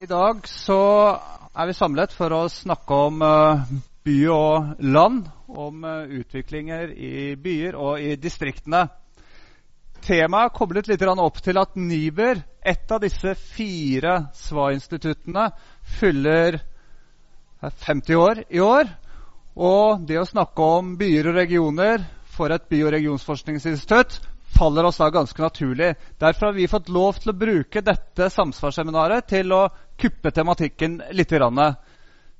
I dag så er vi samlet for å snakke om uh, by og land. Om uh, utviklinger i byer og i distriktene. Temaet koblet litt opp til at NIBR, ett av disse fire SVA-instituttene, fyller 50 år i år. Og det å snakke om byer og regioner for et by- og regionsforskningsinstitutt faller oss da ganske naturlig. Derfor har vi fått lov til å bruke dette samsvarsseminaret til å kuppe tematikken litt.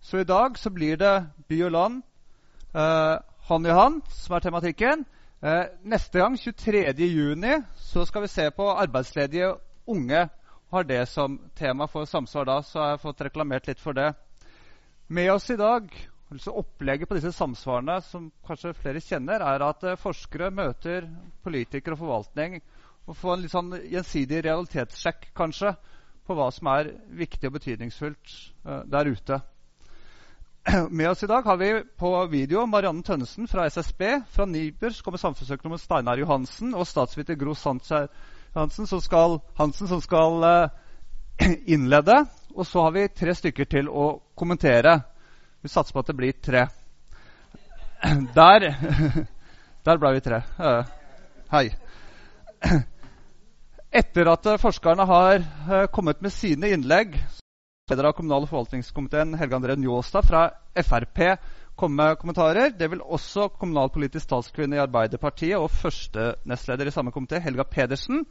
Så i dag så blir det by og land eh, hånd i hånd som er tematikken. Eh, neste gang, 23.6, så skal vi se på arbeidsledige unge. Har det som tema for samsvar da, så har jeg fått reklamert litt for det. Med oss i dag altså Opplegget på disse samsvarene som kanskje flere kjenner, er at eh, forskere møter politikere og forvaltning og får en litt sånn gjensidig realitetssjekk kanskje, på hva som er viktig og betydningsfullt uh, der ute. Med oss i dag har vi på video Marianne Tønnesen fra SSB. Fra NIBR kommer samfunnsøkonom Steinar Johansen og statsviter Gro Sandskjær Hansen, som skal, Hansen, som skal uh, innlede. Og så har vi tre stykker til å kommentere. Vi satser på at det blir tre. Der, der ble vi tre. Hei. Etter at forskerne har kommet med sine innlegg, leder av kommunal- og forvaltningskomiteen Helge André Njåstad fra Frp komme med kommentarer. Det vil også kommunalpolitisk talskvinne i Arbeiderpartiet og første nestleder i samme komité, Helga Pedersen.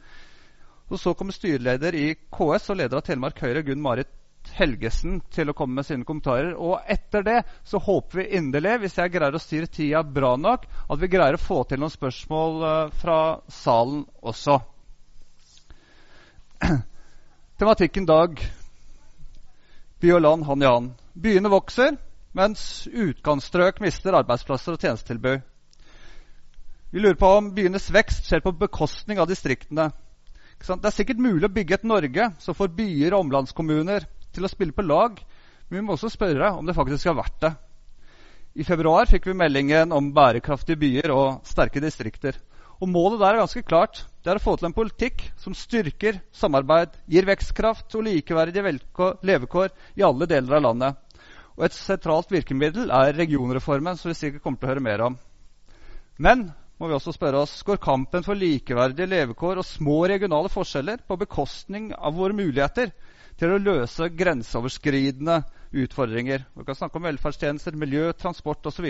Og så kommer styreleder i KS og leder av Telemark Høyre, Gunn Marit Helgesen til å komme med sine kommentarer. Og etter det så håper vi inderlig, hvis jeg greier å styre tida bra nok, at vi greier å få til noen spørsmål uh, fra salen også. Tematikken dag by og land hånd i hånd. Byene vokser, mens utkantstrøk mister arbeidsplasser og tjenestetilbud. Vi lurer på om byenes vekst skjer på bekostning av distriktene. Det er sikkert mulig å bygge et Norge som får byer og omlandskommuner til å spille på lag, men vi må også spørre om det faktisk har vært det. I februar fikk vi meldingen om bærekraftige byer og sterke distrikter. Og Målet der er ganske klart. Det er å få til en politikk som styrker samarbeid, gir vekstkraft og likeverdige levekår i alle deler av landet. Og Et sentralt virkemiddel er regionreformen, som vi sikkert kommer til å høre mer om. Men må vi også spørre oss, går kampen for likeverdige levekår og små regionale forskjeller på bekostning av våre muligheter til å løse grenseoverskridende utfordringer. Vi kan snakke om velferdstjenester, miljø, transport osv.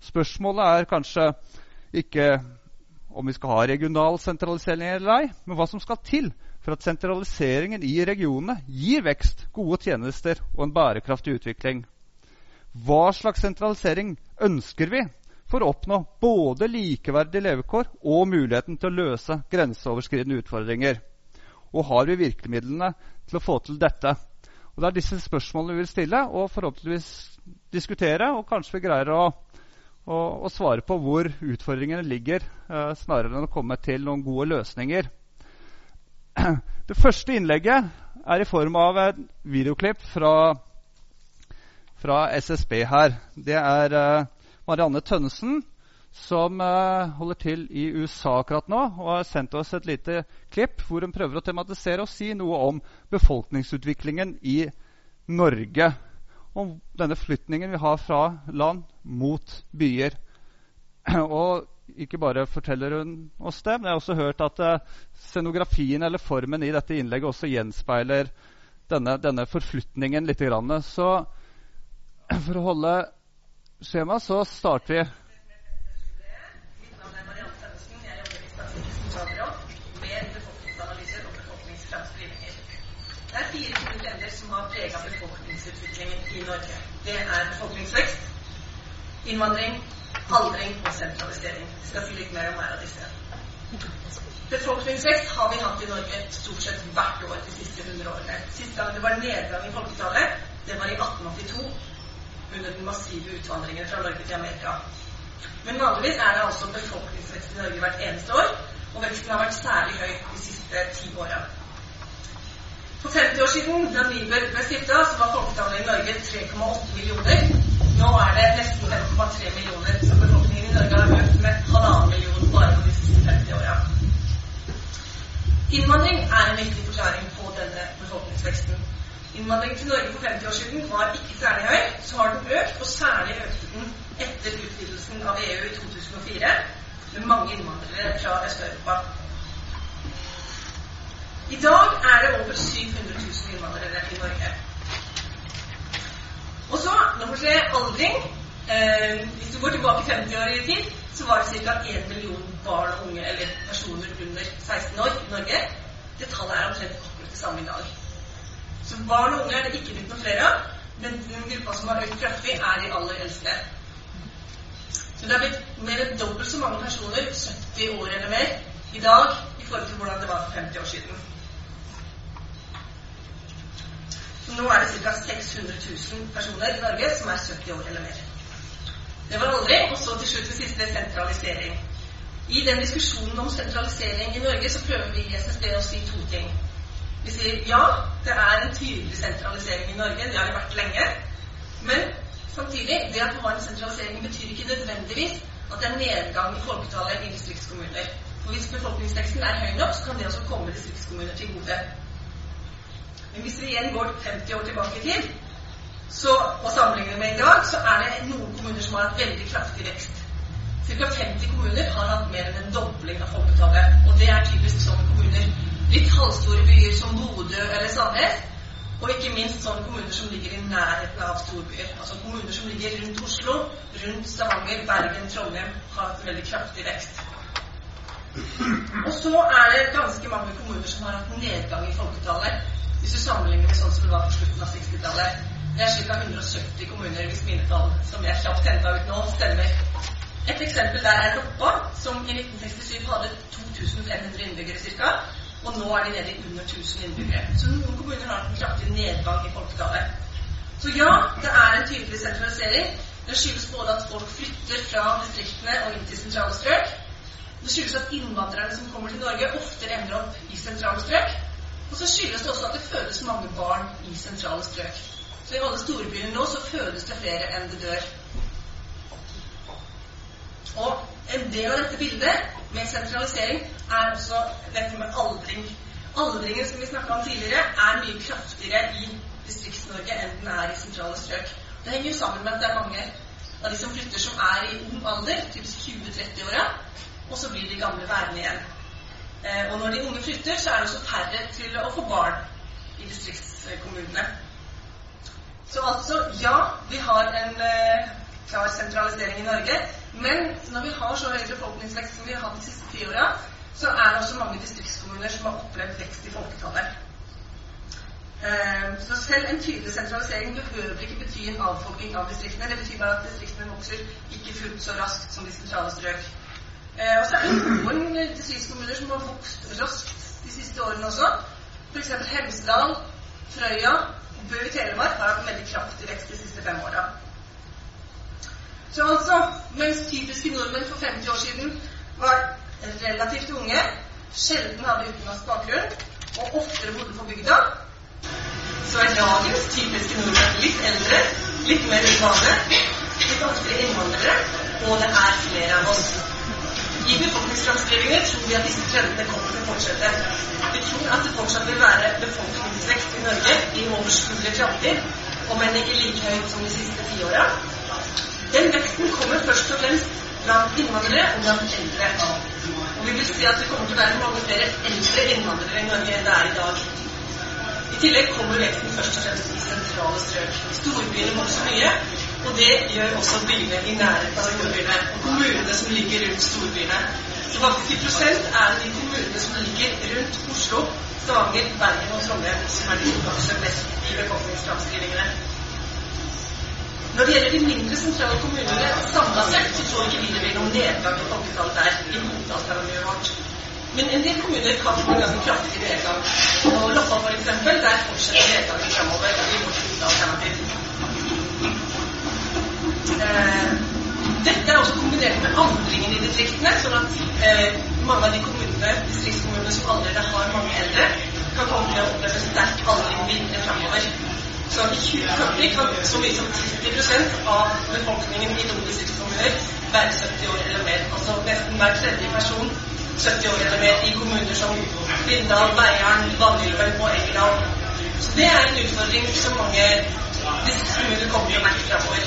Spørsmålet er kanskje ikke om vi skal ha regional sentralisering eller ei, men hva som skal til for at sentraliseringen i regionene gir vekst, gode tjenester og en bærekraftig utvikling. Hva slags sentralisering ønsker vi for å oppnå både likeverdige levekår og muligheten til å løse grenseoverskridende utfordringer? Og har vi virkemidlene til å få til dette? Og Det er disse spørsmålene vi vil stille og forhåpentligvis diskutere. Og kanskje vi greier å, å, å svare på hvor utfordringene ligger, eh, snarere enn å komme til noen gode løsninger. Det første innlegget er i form av et videoklipp fra, fra SSB her. Det er eh, Marianne Tønnesen som eh, holder til i USA akkurat nå, og har sendt oss et lite klipp hvor hun prøver å tematisere og si noe om befolkningsutviklingen i Norge. Om denne flytningen vi har fra land mot byer. Og ikke bare forteller hun oss det, men jeg har også hørt at uh, scenografien eller formen i dette innlegget også gjenspeiler denne, denne forflytningen litt. Så for å holde skjema så starter vi i Norge. Det er befolkningsvekst, innvandring, aldring og sentralisering. Jeg skal si litt mer om hver av disse. Befolkningsvekst har vi hatt i Norge stort sett hvert år de siste 100 årene. Sist gang det var nedgang i folketallet, det var i 1882, under den massive utvandringen fra Norge til Amerika. Men vanligvis er det altså befolkningsvekst i Norge hvert eneste år, og veksten har vært særlig høy de siste ti åra. For 50 år siden, da Nibel ble stifta, var folketallet i Norge 3,8 millioner. Nå er det nesten 5,3 millioner. Så befolkningen i Norge har økt med halvannen million bare på de siste 50 åra. Innvandring er en viktig forklaring på denne befolkningsveksten. innvandringen til Norge for 50 år siden var ikke særlig høy. Så har den økt, og særlig økte den etter utvidelsen av EU i 2004 med mange innvandrere fra Øst-Europa. I dag er det over 700 000 innvandrere i Norge. Og så nummer tre aldring. Eh, hvis du går tilbake 50 år i tid, så var det ca. 1 million barn og unge eller personer under 16 år i Norge. Det tallet er omtrent akkurat det samme i dag. Så barn og unge er det ikke blitt noen flere av, men den gruppa som har økt kraftig, er de aller eldste. Så det er blitt mer enn dobbelt så mange personer, 70 år eller mer, i dag i forhold til hvordan det var for 50 år siden. Så nå er det ca. 600 000 personer i Norge som er 70 år eller mer. Det var aldri. Og så til slutt det siste sentralisering. I den diskusjonen om sentralisering i Norge så prøver vi i SSB å si to ting. Vi sier ja, det er en tydelig sentralisering i Norge. Det har det vært lenge. Men samtidig, det at vi har en sentralisering, betyr ikke nødvendigvis at det er nedgang i folketallet i distriktskommuner. For hvis befolkningsveksten er høy nok, så kan det også komme distriktskommuner til gode. Men hvis vi igjen går 50 år tilbake i tid, så, og sammenligner med i dag, så er det noen kommuner som har hatt veldig kraftig vekst. Ca. 50 kommuner har hatt mer enn en dobling av folketallet. Og det er typisk sånne kommuner. Litt halvstore byer som Bodø eller Sandnes. Og ikke minst sånne kommuner som ligger i nærheten av storbyer. Altså kommuner som ligger rundt Oslo, rundt Stavanger, Bergen, Trondheim, har hatt veldig kraftig vekst. Og så er det ganske mange kommuner som har hatt nedgang i folketallet. Hvis du sammenligner med sånn som det var på slutten av 60-tallet. Det er ca. 170 kommuner, hvis mine tall som jeg kjapt henta ut nå, stemmer. Et eksempel der er Loppa, som i 1967 hadde 2500 innbyggere ca. Og nå er de nede i under 1000 innbyggere. Så noen kommuner har en kraftig nedgang i folketallet. Så ja, det er en tydelig sentralisering. Det skyldes både at folk flytter fra distriktene og inn til sentrale strøk. Det skyldes at innvandrerne som kommer til Norge, oftere ender opp i sentrale strøk. Og så skyldes det også at det fødes mange barn i sentrale strøk. Så i alle storbyene nå så fødes det flere enn det dør. Og en del av dette bildet med sentralisering er også dette med aldring. Aldringen som vi snakka om tidligere, er mye kraftigere i Distrikts-Norge enn den er i sentrale strøk. Det henger jo sammen med at det er mange av de som flytter, som er i ung alder, typisk 20-30-åra, og så blir de gamle værende igjen. Eh, og når de unge flytter, så er det også færre til å få barn i distriktskommunene. Så altså, ja, vi har en eh, klar sentralisering i Norge. Men når vi har så høy befolkningsvekst som vi har hatt de siste ti åra, så er det også mange distriktskommuner som har opplevd vekst i folketallet. Eh, så selv en tydelig sentralisering behøver ikke bety en avfolking av distriktene. Det betyr bare at distriktene vokser ikke fullt så raskt som de sentrale strøk. Eh, og så er det noen distriktskommuner som har vokst raskt de siste årene også. F.eks. Hemsedal, Frøya Bø i Telemark har hatt veldig kraftig vekst de siste fem åra. Så altså, mens typiske nordmenn for 50 år siden var relativt unge, sjelden hadde utenlandsk bakgrunn og oftere bodde på bygda, så er dagens typiske nordmenn litt eldre, litt mer urbane, litt oftere innvandrere, og det er flere av oss. I befolkningsframskrivninger tror vi at disse trendene kommer til å fortsette. Vi tror at det fortsatt vil være befolkningsvekst i Norge i overskuelig framtid, om enn ikke like høyt som de siste tiåra. Den veksten kommer først og fremst blant innvandrere og blant eldre. Og vi vil si at det kommer til å være mange flere eldre innvandrere i Norge enn det er i dag. I tillegg kommer veksten først og fremst i sentrale strøk. Storbyene vokser mye, og det gjør også byene i nærheten av storbyene. Og kommunene som ligger rundt storbyene. Så i prosent er det de kommunene som ligger rundt Oslo, Stavanger, Bergen og Trondheim som er de som vokser mest i befolkningsframskrivingene. Når det gjelder de mindre sentrale kommunene samla sett, så tror ikke vi det blir noen nedgang i folketallet der i hovedalternativet vårt. Men en del kommuner kan få ganske kraftig nedgang. Og Loppa f.eks., der fortsetter nedgangen framover i vårt hovedalternativ. Eh, dette er også kombinert med andringen i distriktene, sånn at eh, mange av de kommunene, distriktskommunene som allerede har mange eldre, kan komme til å oppleve sterk aldring videre framover. Så i 2040 kan så mye som 30 av befolkningen i noen distriktskommuner være 70 år eller mer. Altså nesten hver tredje person 70 år eller mer i kommuner som Bindal, Beiarn, Vanylven og Engerdal. Det er en utfordring som mange distriktskommuner kommer til å merke framover.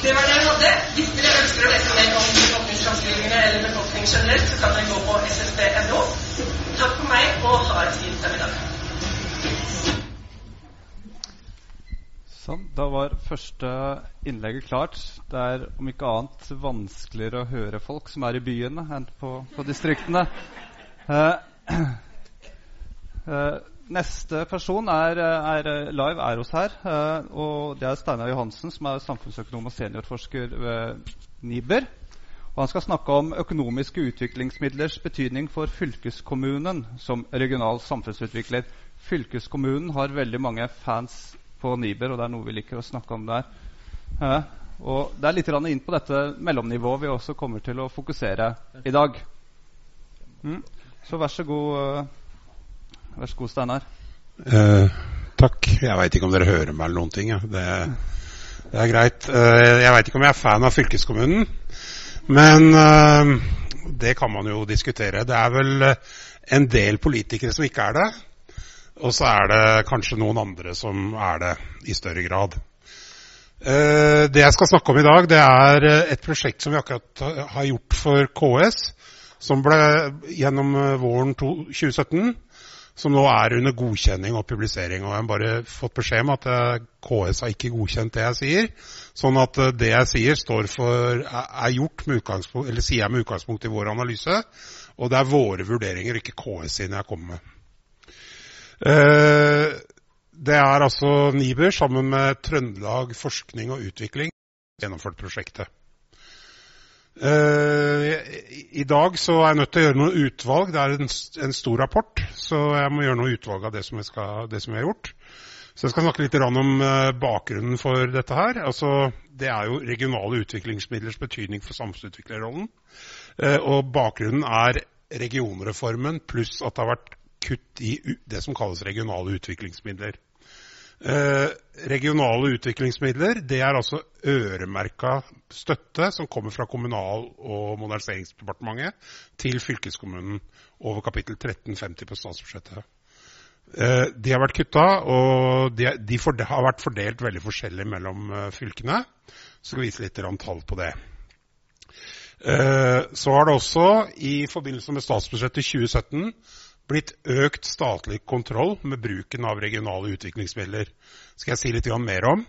Det var det jeg hadde. Hvis dere ønsker å lese mer om befolkningsframskrivingene eller befolkning generelt, så kan dere gå på ssb.no. Takk for meg, og ha et fint ettermiddag. Sånn, da var første innlegget klart. Det er om ikke annet vanskeligere å høre folk som er i byene, enn på, på distriktene. Eh, eh, neste person er, er, live er hos her. Eh, og Det er Steinar Johansen, som er samfunnsøkonom og seniorforsker ved NIBR. Og Han skal snakke om økonomiske utviklingsmidlers betydning for fylkeskommunen som regional samfunnsutvikler. Fylkeskommunen har veldig mange fans på Niber, og det er noe vi liker å snakke om der. Og Det er litt inn på dette mellomnivået vi også kommer til å fokusere i dag. Mm. Så vær så god, uh, vær så god Steinar. Eh, takk. Jeg veit ikke om dere hører meg eller noen ting. Ja. Det, det, er greit. Eh, jeg veit ikke om jeg er fan av fylkeskommunen, men det kan man jo diskutere. Det er vel en del politikere som ikke er det. Og så er det kanskje noen andre som er det i større grad. Eh, det jeg skal snakke om i dag, det er eh, et prosjekt som vi akkurat har gjort for KS. Som ble gjennom eh, våren 2017. Som nå er under godkjenning og publisering. Og jeg har bare fått beskjed om at KS har ikke godkjent det jeg sier. Sånn at det jeg sier, for, er gjort med utgangspunkt, eller sier jeg med utgangspunkt i vår analyse. Og det er våre vurderinger, ikke KS sine jeg kommer med. Eh, det er altså NIBR sammen med Trøndelag forskning og utvikling gjennomført prosjektet. Eh, I dag så er jeg nødt til å gjøre noen utvalg. Det er en, en stor rapport, så jeg må gjøre noen utvalg av det som, skal, det som jeg har gjort. Så jeg skal snakke litt om eh, bakgrunnen for dette her. Altså, det er jo regionale utviklingsmidlers betydning for samfunnsutviklerrollen. Og bakgrunnen er regionreformen pluss at det har vært kutt i det som kalles regionale utviklingsmidler. Eh, regionale utviklingsmidler det er altså øremerka støtte som kommer fra Kommunal- og moderniseringsdepartementet til fylkeskommunen over kapittel 1350 på statsbudsjettet. Eh, de har vært kutta, og de, de for, har vært fordelt veldig forskjellig mellom uh, fylkene. Så skal vi vise litt tall på det. Eh, så har det også i forbindelse med statsbudsjettet 2017 blitt økt statlig kontroll med bruken av regionale utviklingsmidler. Skal jeg si litt mer om.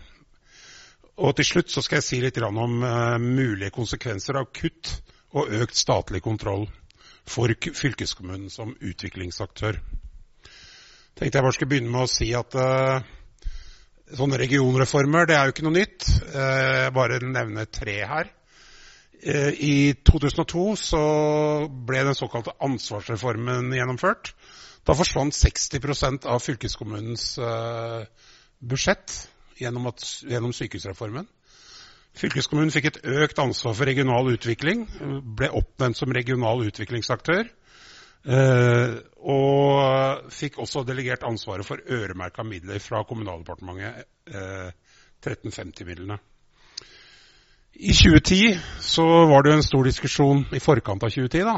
Og til slutt skal jeg si litt om uh, mulige konsekvenser av kutt og økt statlig kontroll for fylkeskommunen som utviklingsaktør. Tenkte jeg bare skulle begynne med å si at uh, sånne regionreformer det er jo ikke noe nytt. Jeg bare nevner tre her. Eh, I 2002 så ble den såkalte ansvarsreformen gjennomført. Da forsvant 60% av fylkeskommunens uh, budsjett gjennom, at, gjennom, sykehusreformen. Fylkeskommunen fikk et økt ansvar for regional utvikling, ble oppnevnt som regional utviklingsaktør. Uh, og fikk også delegert ansvaret for øremerka midler fra Kommunaldepartementet, uh, 1350-midlene. I 2010 så var det en stor diskusjon i forkant av 2010 da,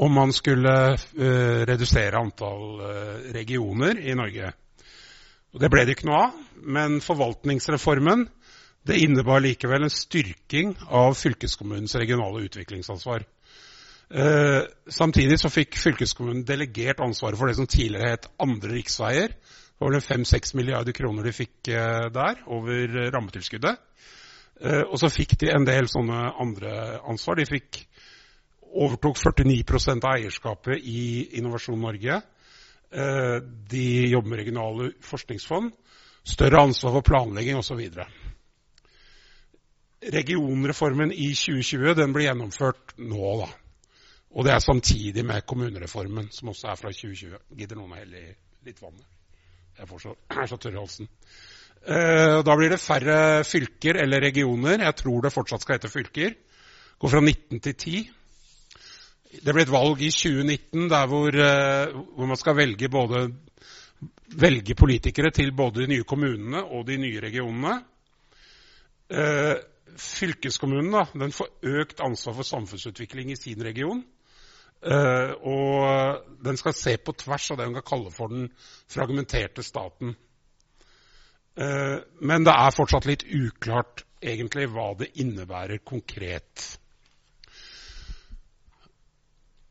om man skulle uh, redusere antall uh, regioner i Norge. Og det ble det ikke noe av, men forvaltningsreformen det innebar likevel en styrking av fylkeskommunens regionale utviklingsansvar. Uh, samtidig så fikk fylkeskommunen delegert ansvaret for det som tidligere het andre riksveier. Det var vel 5-6 milliarder kroner de fikk der over rammetilskuddet. Eh, og så fikk de en del sånne andre ansvar. De fikk overtok 49 av eierskapet i Innovasjon Norge. Eh, de jobber med regionale forskningsfond. Større ansvar for planlegging osv. Regionreformen i 2020 den blir gjennomført nå. da. Og det er samtidig med kommunereformen, som også er fra 2020. Gidder noen å helle litt vann? Jeg får så, er så tørr i halsen. Eh, da blir det færre fylker eller regioner. Jeg tror det fortsatt skal hete fylker. Går fra 19 til 10. Det blir et valg i 2019 der hvor, eh, hvor man skal velge, både, velge, politikere til både de nye kommunene og de nye regionene. Eh, fylkeskommunen da, den får økt ansvar for samfunnsutvikling i sin region. Og den skal se på tvers av det hun kan kalle for den fragmenterte staten. Uh, men det er fortsatt litt uklart egentlig hva det innebærer konkret.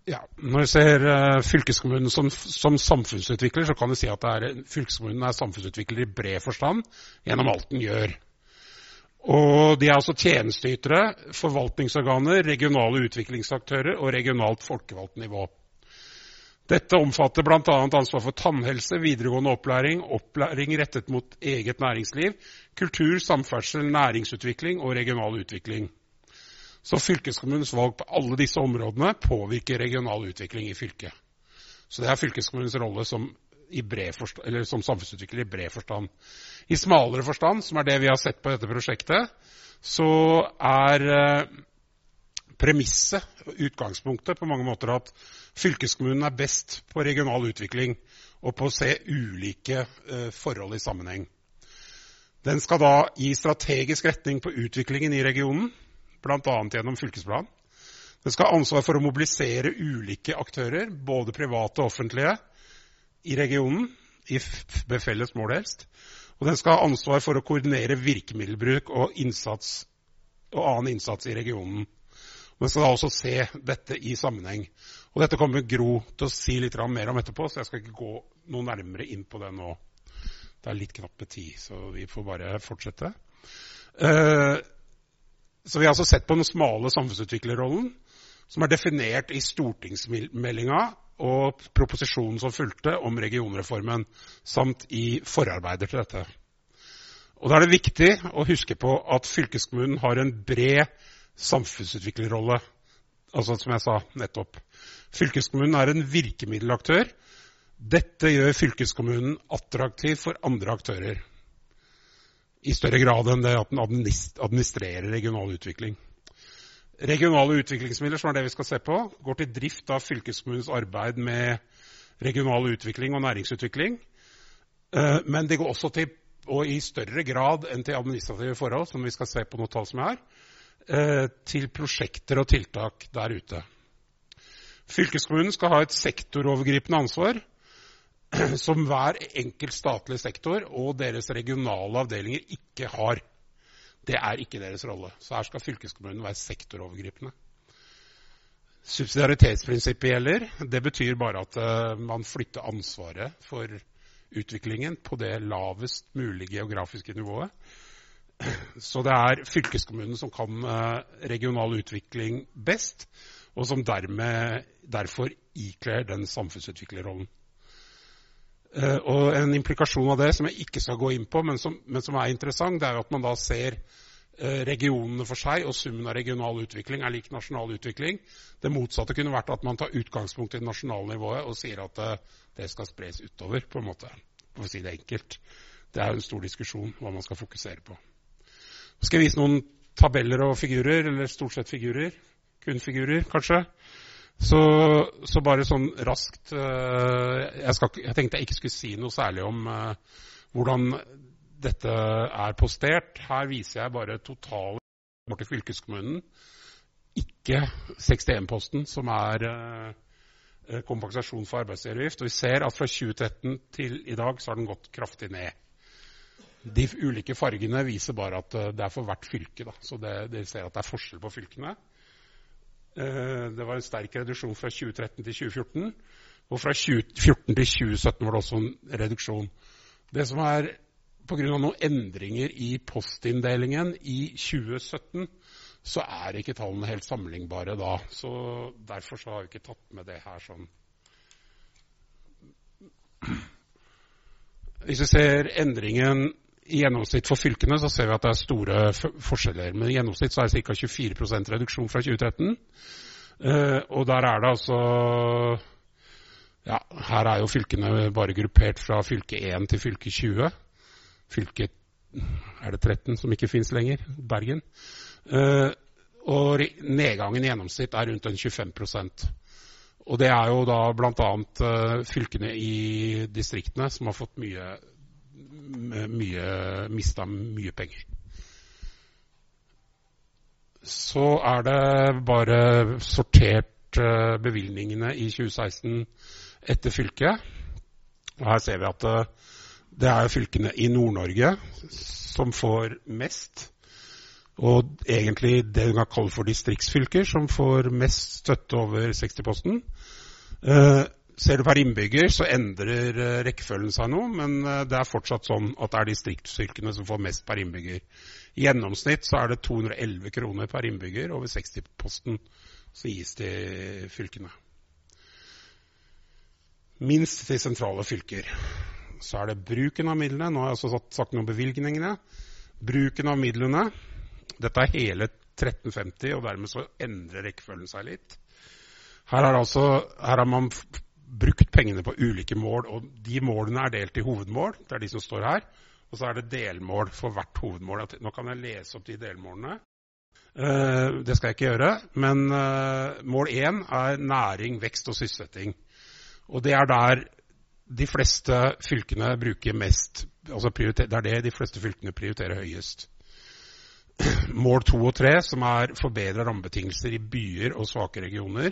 Ja, når vi ser uh, fylkeskommunen som, som, samfunnsutvikler, så kan vi si at er, fylkeskommunen er samfunnsutvikler i bred forstand gjennom alt den gjør. Og de er altså tjenesteytere, forvaltningsorganer, regionale utviklingsaktører og regionalt folkevalgt nivå. Dette omfatter bl.a. ansvar for tannhelse, videregående opplæring, opplæring rettet mot eget næringsliv, kultur, samferdsel, næringsutvikling og regional utvikling. Så fylkeskommunens valg på alle disse områdene påvirker regional utvikling i fylket. Så det er fylkeskommunens rolle som forstand, som samfunnsutvikler i bred forstand. I smalere forstand, som er det vi har sett på dette prosjektet, så er eh, premisset, utgangspunktet, på mange måter at fylkeskommunen er best på regional utvikling og på å se ulike uh, forhold i sammenheng. Den skal da gi strategisk retning på utviklingen i regionen, bl.a. gjennom fylkesplanen. Den skal ha ansvar for å mobilisere ulike aktører, både private og offentlige, i regionen, med felles mål helst. Og den skal ha ansvar for å koordinere virkemiddelbruk og, innsats, og annen innsats i regionen. Den skal da også se dette i sammenheng. Og Dette kommer Gro til å si litt mer om etterpå, så jeg skal ikke gå noe nærmere inn på det nå. Det er litt knapt med tid, så vi får bare fortsette. Uh, så Vi har altså sett på den smale samfunnsutviklerrollen, som er definert i stortingsmeldinga og proposisjonen som fulgte om regionreformen, samt i forarbeider til dette. Og Da er det viktig å huske på at fylkeskommunen har en bred samfunnsutviklerrolle. Altså som jeg sa nettopp. Fylkeskommunen er en virkemiddelaktør. Dette gjør fylkeskommunen attraktiv for andre aktører. I større grad enn det at den administrerer regional utvikling. Regionale utviklingsmidler, som er det vi skal se på, går til drift av fylkeskommunens arbeid med regional utvikling og næringsutvikling. Eh, men de går også til, og i større grad enn til administrative forhold, som vi skal se på noe tall som er, her, til prosjekter og tiltak der ute. Fylkeskommunen skal ha et sektorovergripende ansvar som hver enkelt statlig sektor og deres regionale avdelinger ikke har. Det er ikke deres rolle. Så her skal fylkeskommunen være sektorovergripende. Subsidiaritetsprinsippet gjelder. Det betyr bare at uh, man flytter ansvaret for utviklingen på det lavest mulige geografiske nivået. Så det er fylkeskommunen som kan uh, regional utvikling best, og som dermed, derfor ikler den samfunnsutviklerrollen. Uh, og En implikasjon av det som jeg ikke skal gå inn på, men som, men som er interessant, det er jo at man da ser uh, regionene for seg, og summen av regional utvikling er lik nasjonal utvikling. Det motsatte kunne vært at man tar utgangspunkt i det nasjonale nivået og sier at uh, det skal spres utover, på en måte. For å si det enkelt. Det er jo en stor diskusjon hva man skal fokusere på. Jeg skal jeg vise noen tabeller og figurer, eller stort sett figurer. Kun figurer, kanskje. Så, så, bare sånn raskt uh, jeg, skal, jeg, tenkte jeg ikke skulle si noe særlig om uh, hvordan dette er postert. Her viser jeg bare totale til fylkeskommunen. Ikke 61-posten, som er uh, kompensasjon for arbeidsgiveravgift. Og vi ser at fra 2013 til i dag så har den gått kraftig ned. De ulike fargene viser bare at det er for hvert fylke. Da. Så det ser at det er forskjell på fylkene. Eh, det var en sterk reduksjon fra 2013 til 2014. Og fra 2014 til 2017 var det også en reduksjon. Det som er Pga. noen endringer i postinndelingen i 2017, så er ikke tallene helt sammenlignbare da. Så Derfor så har vi ikke tatt med det her sånn. Hvis vi ser endringen i gjennomsnitt for fylkene så ser vi at det er store forskjeller. Men i gjennomsnitt så er det ca. 24% reduksjon fra 2013. Uh, og der er det altså ja, Her er jo fylkene bare gruppert fra fylke 1 til fylke 20. Fylke er det 13 som ikke fins lenger? Bergen. Uh, og nedgangen i gjennomsnitt er rundt en 25% Og det er jo da bl.a. Uh, fylkene i distriktene som har fått mye mye, mista mye penger. Så er det bare sortert uh, bevilgningene i 2016 etter fylket. Og her ser vi at uh, det er fylkene i Nord-Norge som får mest. Og egentlig det vi kan kalle for distriktsfylker, som får mest støtte over 60-posten. Uh, ser du per innbygger, så endrer uh, rekkefølgen seg noe, men uh, det er fortsatt sånn at det er distriktsfylkene som får mest per innbygger. I gjennomsnitt så er det 211 kroner per innbygger over 60-posten som gis til fylkene. Minst til sentrale fylker. Så er det bruken av midlene. Nå har jeg også sagt noe om bevilgningene. Bruken av midlene dette er hele 1350, og dermed så endrer rekkefølgen seg litt. Her altså, her har man brukt pengene på ulike mål, og de målene er delt i hovedmål. Det er de som står her. Og så er det delmål for hvert hovedmål. Nå kan jeg lese opp de delmålene. Uh, det skal jeg ikke gjøre. Men uh, mål én er næring, vekst og sysselsetting. Og det er der de fleste fylkene bruker mest. Altså det er det de fleste fylkene prioriterer høyest mål to og tre, som er forbedra rammebetingelser i byer og svake regioner.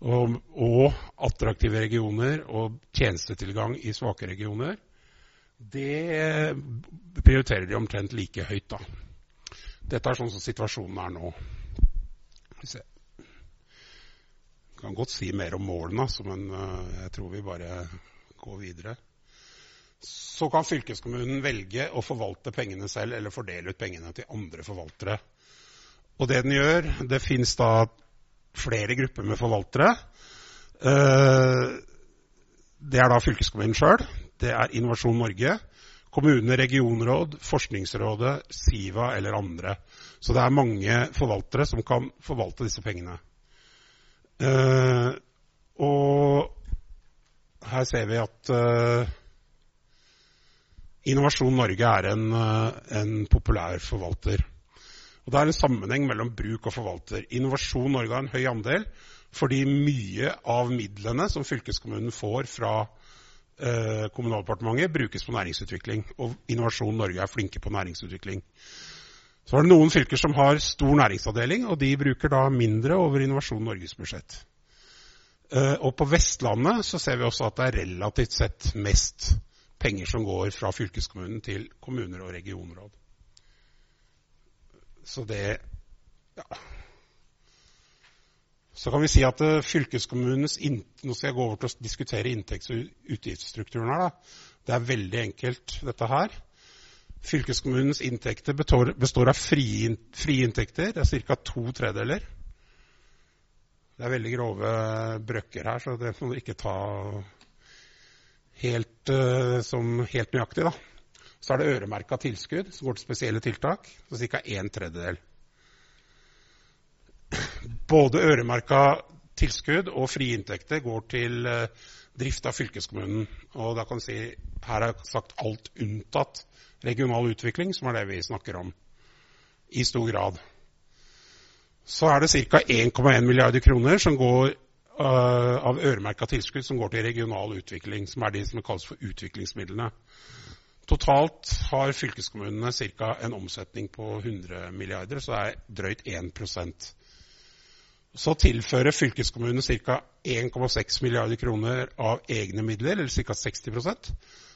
Og, og, attraktive regioner og tjenestetilgang i svake regioner. Det prioriterer de omtrent like høyt, da. Dette er sånn som situasjonen er nå. Vi. Kan godt si mer om målene, altså, men uh, jeg tror vi bare går videre så kan fylkeskommunen velge å forvalte pengene selv eller fordele ut pengene til andre forvaltere. Og det den gjør Det fins da flere grupper med forvaltere. Eh, det er da fylkeskommunen sjøl. Det er Innovasjon Norge. Kommune, regionråd, Forskningsrådet, Siva eller andre. Så det er mange forvaltere som kan forvalte disse pengene. Eh, og her ser vi at eh, Innovasjon Norge er en, en populær forvalter. Og Det er en sammenheng mellom bruk og forvalter. Innovasjon Norge har en høy andel fordi mye av midlene som fylkeskommunen får fra eh, Kommunaldepartementet, brukes på næringsutvikling. Og Innovasjon Norge er flinke på næringsutvikling. Så er det noen fylker som har stor næringsavdeling, og de bruker da mindre over Innovasjon Norges budsjett. Eh, og på Vestlandet så ser vi også at det er relativt sett mest penger som går fra fylkeskommunen til kommuner og regionråd. Så det ja. Så kan vi si at fylkeskommunens fylkeskommunenes Nå skal jeg gå over til å diskutere inntekts- og utgiftsstrukturen her. Da. Det er veldig enkelt, dette her. Fylkeskommunens inntekter består, av frie, inntekter. Det er ca. to tredeler. Det er veldig grove brøkker her, så det må dere ikke ta helt, uh, som helt nøyaktig. Da. Så er det øremerka tilskudd som går til spesielle tiltak, så ca. en tredjedel. Både øremerka tilskudd og frie inntekter går til uh, drift av fylkeskommunen. Og da kan si, Her er sagt alt unntatt regional utvikling, som er det vi snakker om i stor grad. Så er det ca. 1,1 milliarder kroner som går uh, av øremerka tilskudd som går til regional utvikling, som er de som kalles for utviklingsmidlene. Totalt har fylkeskommunene ca. en omsetning på 100 milliarder, så det er drøyt 1% Så tilfører fylkeskommunene ca. 1,6 milliarder kroner av egne midler, eller ca. 60%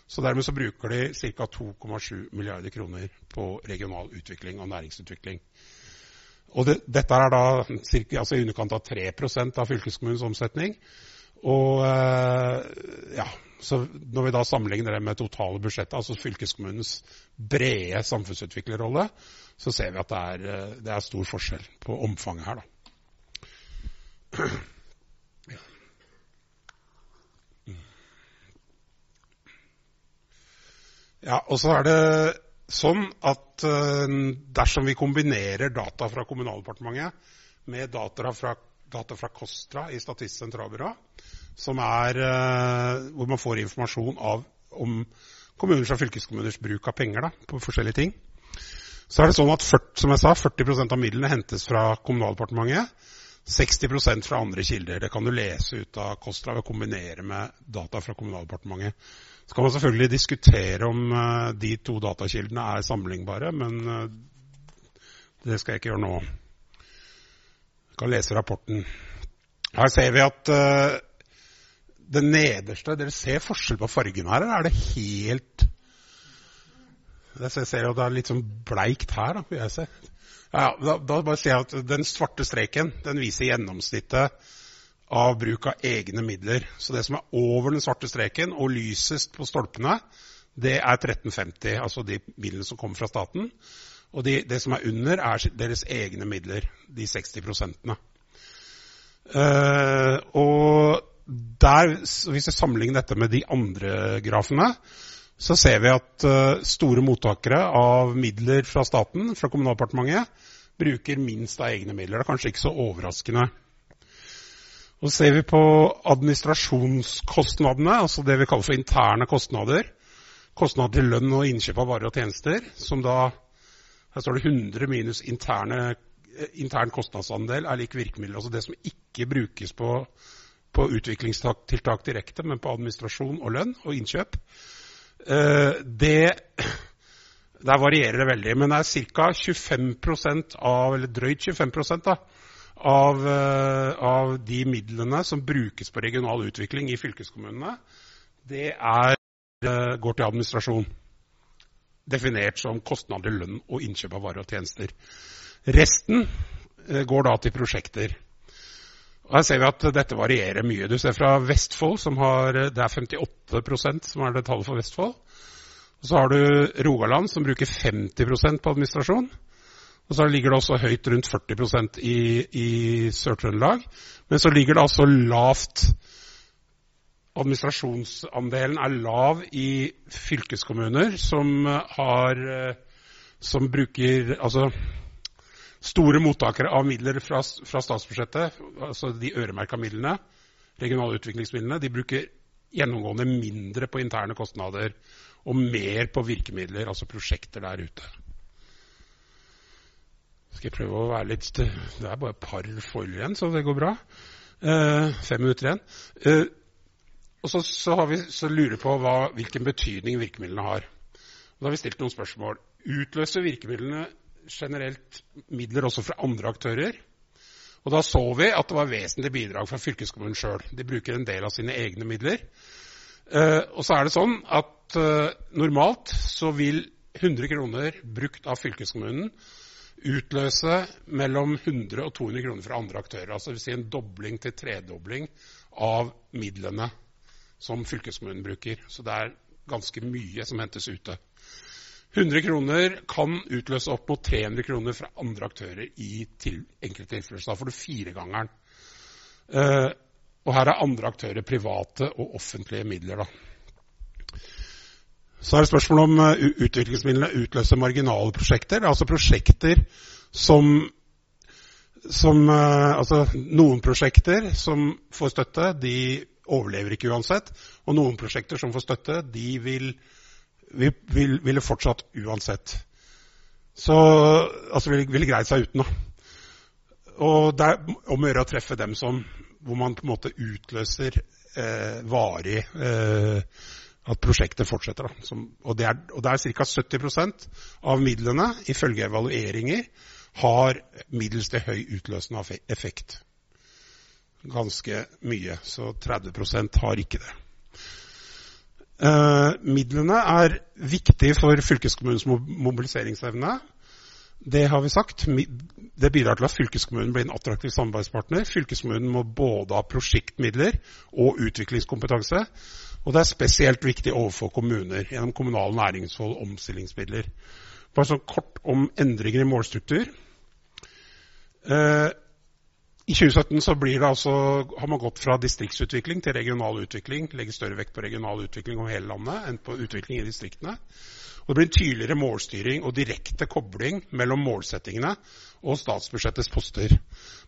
Så dermed så bruker de ca. 2,7 milliarder kroner på regional utvikling og næringsutvikling. Og det, dette er da cirka, altså i underkant av 3% av fylkeskommunens omsetning. Og eh, ja, så Når vi da sammenligner det med totale budsjettet, altså fylkeskommunens brede samfunnsutviklerrolle, så ser vi at det er, eh, det er stor forskjell på omfanget her. da. Ja, og så er det sånn at uh, dersom vi kombinerer data fra Kommunaldepartementet med data fra, data fra KOSTRA i Statistisk sentralbyrå, er, uh, hvor man får informasjon av, om kommuners og fylkeskommuners bruk av penger da, på forskjellige ting, så er det sånn at 40, som jeg sa, 40% av midlene hentes fra Kommunaldepartementet. 60% fra andre kilder. Det kan du lese ut av KOSTRA ved å kombinere med data fra Kommunaldepartementet. Så kan man selvfølgelig diskutere om uh, de to datakildene er sammenlignbare, men uh, det skal jeg ikke gjøre nå. Jeg kan lese rapporten. Her ser vi at det nederste Dere ser forskjell på fargen her, eller er det helt Jeg ser at det er litt sånn bleikt her, da, vil jeg se. Ja, da, da bare sier jeg at Den svarte streken den viser gjennomsnittet av bruk av egne midler. Så det som er over den svarte streken og lysest på stolpene, det er 1350, altså de midlene som kommer fra staten. Og de, det som er under, er deres egne midler, de 60 prosentene. Uh, og der, hvis vi sammenligner dette med de andre grafene, så ser vi at uh, store mottakere av midler fra staten, fra Kommunaldepartementet, bruker minst av egne midler. Det er kanskje ikke så overraskende. Og ser vi på administrasjonskostnadene, altså det vi kaller for interne kostnader. Kostnader til lønn og innkjøp av varer og tjenester, som da Her står det 100 minus interne, eh, intern kostnadsandel er lik virkemiddel. Altså det som ikke brukes på, på utviklingstiltak direkte, men på administrasjon og lønn og innkjøp. Eh, det der varierer det veldig, men det er ca. 25% av, eller drøyt 25 da, av, eh, av, de midlene som brukes på regional utvikling i fylkeskommunene, det er, eh, går til administrasjon. Definert som kostnader, lønn og innkjøp av varer og tjenester. Resten går da til prosjekter. Og Her ser vi at dette varierer mye. Du ser fra Vestfold, som har, det er 58% som er det tallet for Vestfold. Og Så har du Rogaland, som bruker 50% på administrasjon. Og så ligger det også høyt rundt 40% i, i Sør-Trøndelag. Men så ligger det altså lavt Administrasjonsandelen er lav i fylkeskommuner som har som bruker altså store mottakere av midler fra, fra statsbudsjettet, altså de øremerka midlene, regionale utviklingsmidlene, de bruker gjennomgående mindre på interne kostnader og mer på virkemidler, altså prosjekter der ute. Skal jeg prøve å være litt Det er bare et par foiler igjen, så det går bra. Eh, fem minutter igjen. Eh, og så, så, vi, så lurer vi på hva, hvilken betydning virkemidlene har. Da har vi stilt noen spørsmål. Utløser virkemidlene generelt midler også fra andre aktører? Og da så vi at det var vesentlige bidrag fra fylkeskommunen sjøl. De bruker en del av sine egne midler. Eh, og så er det sånn at eh, normalt så vil 100 kroner brukt av fylkeskommunen utløse mellom 100 og 200 kroner fra andre aktører. Altså vil si en dobling til tredobling av midlene som fylkeskommunen bruker. Så det er ganske mye som hentes ute. 100 kroner kan utløse opp mot 300 kroner fra andre aktører i til enkelte tilfeller. Da får du firegangeren. Uh, og her er andre aktører private og offentlige midler. da. Så er det spørsmål om uh, utviklingsmidlene utløser marginale prosjekter. Altså prosjekter som, som uh, Altså noen prosjekter som får støtte, de overlever ikke uansett. Og noen prosjekter som får støtte, de vil, vil, ville fortsatt uansett. Så altså ville, ville greid seg uten. Da. Og det er om å gjøre å treffe dem som hvor man på en måte utløser eh, varig eh, at prosjektet fortsetter. Som, og, det er, og det er ca. 70 av midlene, ifølge evalueringer, har middels til høy utløsende effekt. Ganske mye. Så 30% har ikke det. Uh, midlene er viktige for fylkeskommunens mobiliseringsevne. Det har vi sagt. Det bidrar til at fylkeskommunen blir en attraktiv samarbeidspartner. Fylkeskommunen må både ha prosjektmidler og utviklingskompetanse. Og det er spesielt viktig overfor kommuner gjennom kommunale næringshold og omstillingsmidler. Bare sånn kort om endringer i målstruktur. Eh, I 2017 så altså, har man gått fra distriktsutvikling til regional utvikling. Legger større vekt på regional utvikling over hele landet enn på utvikling i distriktene. Og det blir en tydeligere målstyring og direkte kobling mellom målsettingene og statsbudsjettets poster.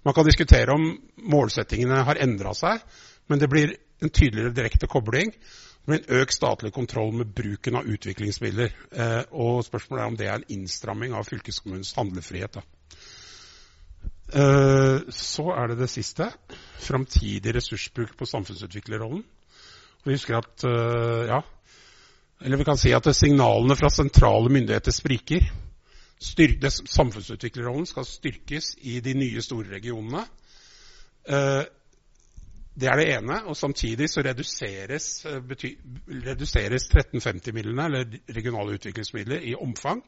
Man kan diskutere om målsettingene har endra seg, men det blir en tydeligere direkte kobling. Det blir en økt statlig kontroll med bruken av utviklingsmidler. Eh, og spørsmålet er om det er en innstramming av fylkeskommunens handlefrihet. Eh, så er det det siste. Framtidig ressursbruk på samfunnsutviklerrollen. Vi husker at eh, ja, eller vi kan si at signalene fra sentrale myndigheter spriker. Samfunnsutviklerrollen skal styrkes i de nye store regionene. Eh, Det er det ene. Og samtidig så reduseres, eh, reduseres 1350-midlene, eller regionale utviklingsmidler, i omfang.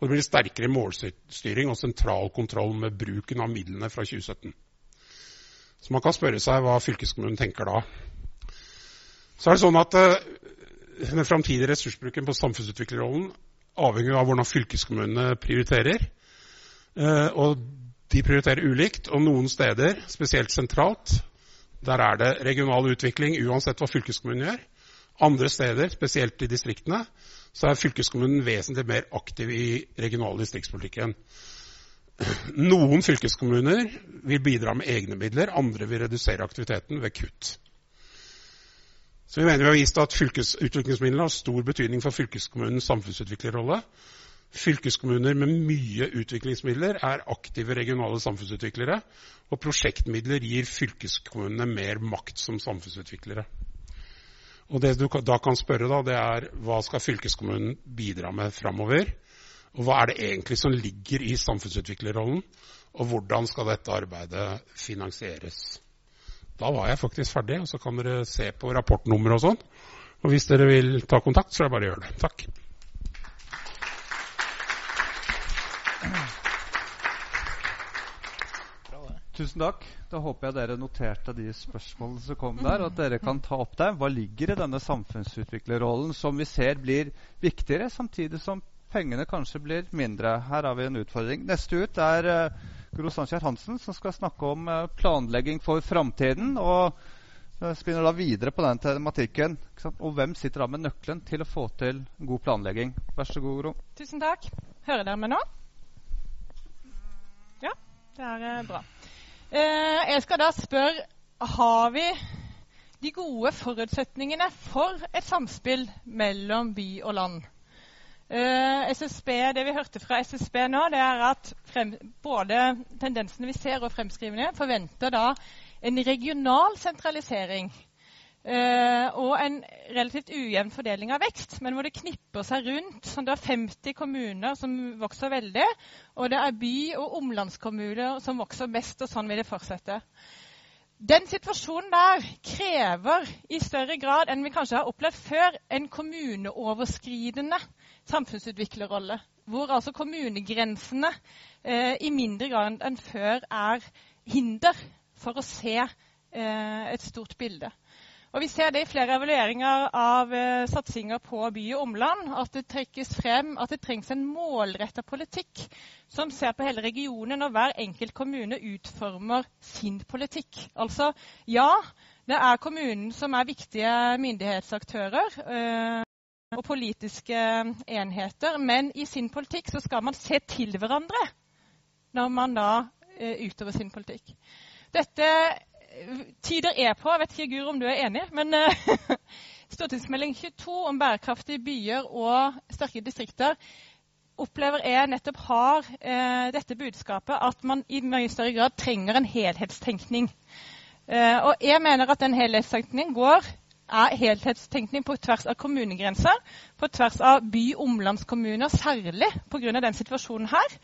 Og det blir sterkere målstyring og sentral kontroll med bruken av midlene fra 2017. Så man kan spørre seg hva fylkeskommunen tenker da. Så er det sånn at uh, den framtidige ressursbruken på samfunnsutviklerrollen avhenger av hvordan fylkeskommunene prioriterer. Uh, og de prioriterer ulikt, og noen steder, spesielt sentralt, der er det regional utvikling uansett hva fylkeskommunen gjør. Andre steder, spesielt i distriktene, så er fylkeskommunen vesentlig mer aktiv i regional distriktspolitikken. Noen fylkeskommuner vil bidra med egne midler, andre vil redusere aktiviteten ved kutt. Så vi mener vi har vist at Fylkesutviklingsmidlene har stor betydning for fylkeskommunens samfunnsutviklerrolle. Fylkeskommuner med mye utviklingsmidler er aktive regionale samfunnsutviklere, og prosjektmidler gir fylkeskommunene mer makt som samfunnsutviklere. Og Det du da kan spørre, da, det er hva skal fylkeskommunen bidra med framover? Og hva er det egentlig som ligger i samfunnsutviklerrollen? Og hvordan skal dette arbeidet finansieres? Da var jeg faktisk ferdig, og så kan dere se på rapportnummer og sånn. Og hvis dere vil ta kontakt, så er det bare å gjøre det. Takk. Tusen takk. Da håper jeg dere noterte de spørsmålene som kom der, og at dere kan ta opp dem. Hva ligger i denne samfunnsutviklerrollen som vi ser blir viktigere, samtidig som pengene kanskje blir mindre? Her har vi en utfordring. Neste ut er uh, Gro Sandkjær Hansen, som skal snakke om uh, planlegging for framtiden. Og uh, spinner da videre på den tematikken. Og hvem sitter da med nøkkelen til å få til god planlegging? Vær så god, Gro. Tusen takk. Hører dere meg nå? Det er bra. Eh, jeg skal da spørre har vi de gode forutsetningene for et samspill mellom by og land. Eh, SSB, Det vi hørte fra SSB nå, det er at frem, både tendensene vi ser og fremskrivningene forventer da en regional sentralisering og en relativt ujevn fordeling av vekst, men hvor det knipper seg rundt. Sånn det er 50 kommuner som vokser veldig, og det er by- og omlandskommuner som vokser mest, og sånn vil det fortsette. Den situasjonen der krever i større grad enn vi kanskje har opplevd før, en kommuneoverskridende samfunnsutviklerrolle. Hvor altså kommunegrensene uh, i mindre grad enn før er hinder for å se uh, et stort bilde. Og Vi ser det i flere evalueringer av eh, satsinger på by og omland, at det trekkes frem at det trengs en målretta politikk som ser på hele regionen, og hver enkelt kommune utformer sin politikk. Altså, ja, det er kommunen som er viktige myndighetsaktører. Eh, og politiske enheter, men i sin politikk så skal man se til hverandre når man da uh, utøver sin politikk. Dette tyder er på. Jeg vet ikke, Guru, om du er enig, men uh, Stortingsmelding 22 om bærekraftige byer og sterke distrikter opplever jeg nettopp har uh, dette budskapet at man i mye større grad trenger en helhetstenkning. Uh, og jeg mener at den helhetstenkning går er helhetstenkning på tvers av kommunegrenser, på tvers av by- og omlandskommuner, særlig pga. den situasjonen her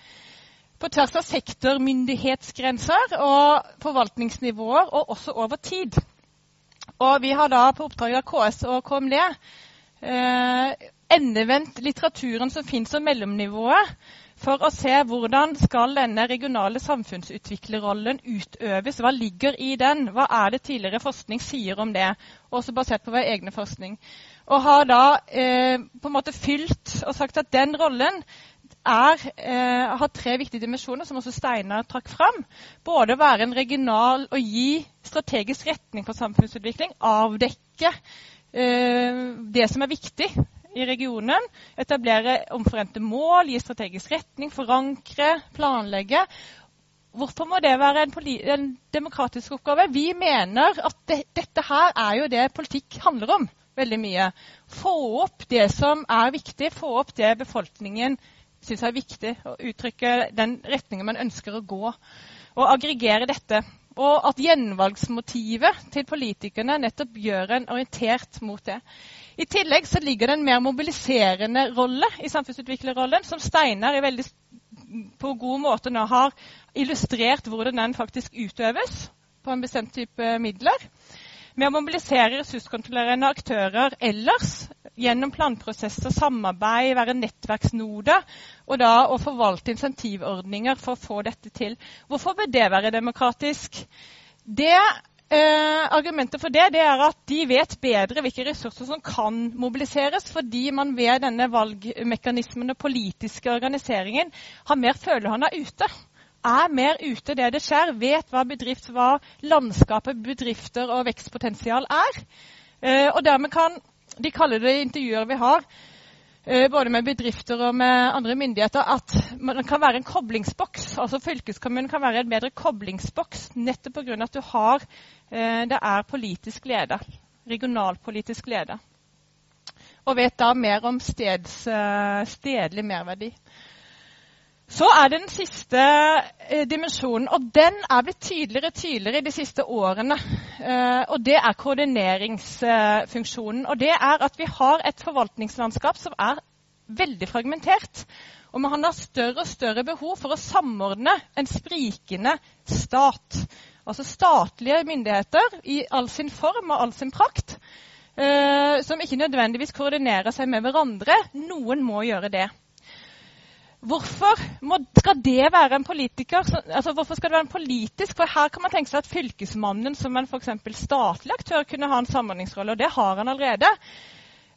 på tvers av sektormyndighetsgrenser og forvaltningsnivåer, og også over tid. Og vi har da på oppdrag av KS og KMD eh, endevendt litteraturen som fins om mellomnivået, for å se hvordan skal denne regionale samfunnsutviklerrollen utøves. Hva ligger i den? Hva er det tidligere forskning sier om det? Også basert på vår egne forskning. Og har da eh, på en måte fylt og sagt at den rollen er, eh, har tre viktige dimensjoner, som også Steinar trakk fram. Både å være en regional og gi strategisk retning for samfunnsutvikling. Avdekke eh, det som er viktig i regionen. Etablere omforente mål, gi strategisk retning, forankre, planlegge. Hvorfor må det være en, en demokratisk oppgave? Vi mener at det, dette her er jo det politikk handler om veldig mye. Få opp det som er viktig, få opp det befolkningen syns er viktig. Å uttrykke den retningen man ønsker å gå. Og aggregere dette. Og at gjenvalgsmotivet til politikerne nettopp gjør en orientert mot det. I tillegg så ligger det en mer mobiliserende rolle i samfunnsutviklerrollen, som Steinar i veldig på god måte nå har illustrert hvordan den faktisk utøves på en bestemt type midler. med å mobilisere ressurskontrollerende aktører ellers gjennom planprosesser, samarbeid, være nettverksnode, og da å forvalte insentivordninger for å få dette til. Hvorfor bør det være demokratisk? Det Eh, argumentet for det, det, er at de vet bedre hvilke ressurser som kan mobiliseres, fordi man ved denne valgmekanismen og politiske organiseringen har mer følehånda ute. Er mer ute der det skjer, vet hva bedrift, hva landskapet, bedrifter og vekstpotensial er. Eh, og dermed kan De kaller det i intervjuer vi har, Eh, både med bedrifter og med andre myndigheter, at man kan være en koblingsboks. Altså Fylkeskommunen kan være en bedre koblingsboks nettopp pga. at du har, eh, det er politisk leder, regionalpolitisk leder. Og vet da mer om steds, eh, stedlig merverdi. Så er det den siste eh, dimensjonen, og den er blitt tydeligere og tydeligere de siste årene. Eh, og det er koordineringsfunksjonen. Og det er at vi har et forvaltningslandskap som er veldig fragmentert. Og man har større og større behov for å samordne en sprikende stat. Altså statlige myndigheter i all sin form og all sin prakt. Eh, som ikke nødvendigvis koordinerer seg med hverandre. Noen må gjøre det. Hvorfor må, skal det være en politiker? Altså, hvorfor skal det være en politisk? For Her kan man tenke seg at Fylkesmannen som en for statlig aktør kunne ha en samordningsrolle, og det har han allerede.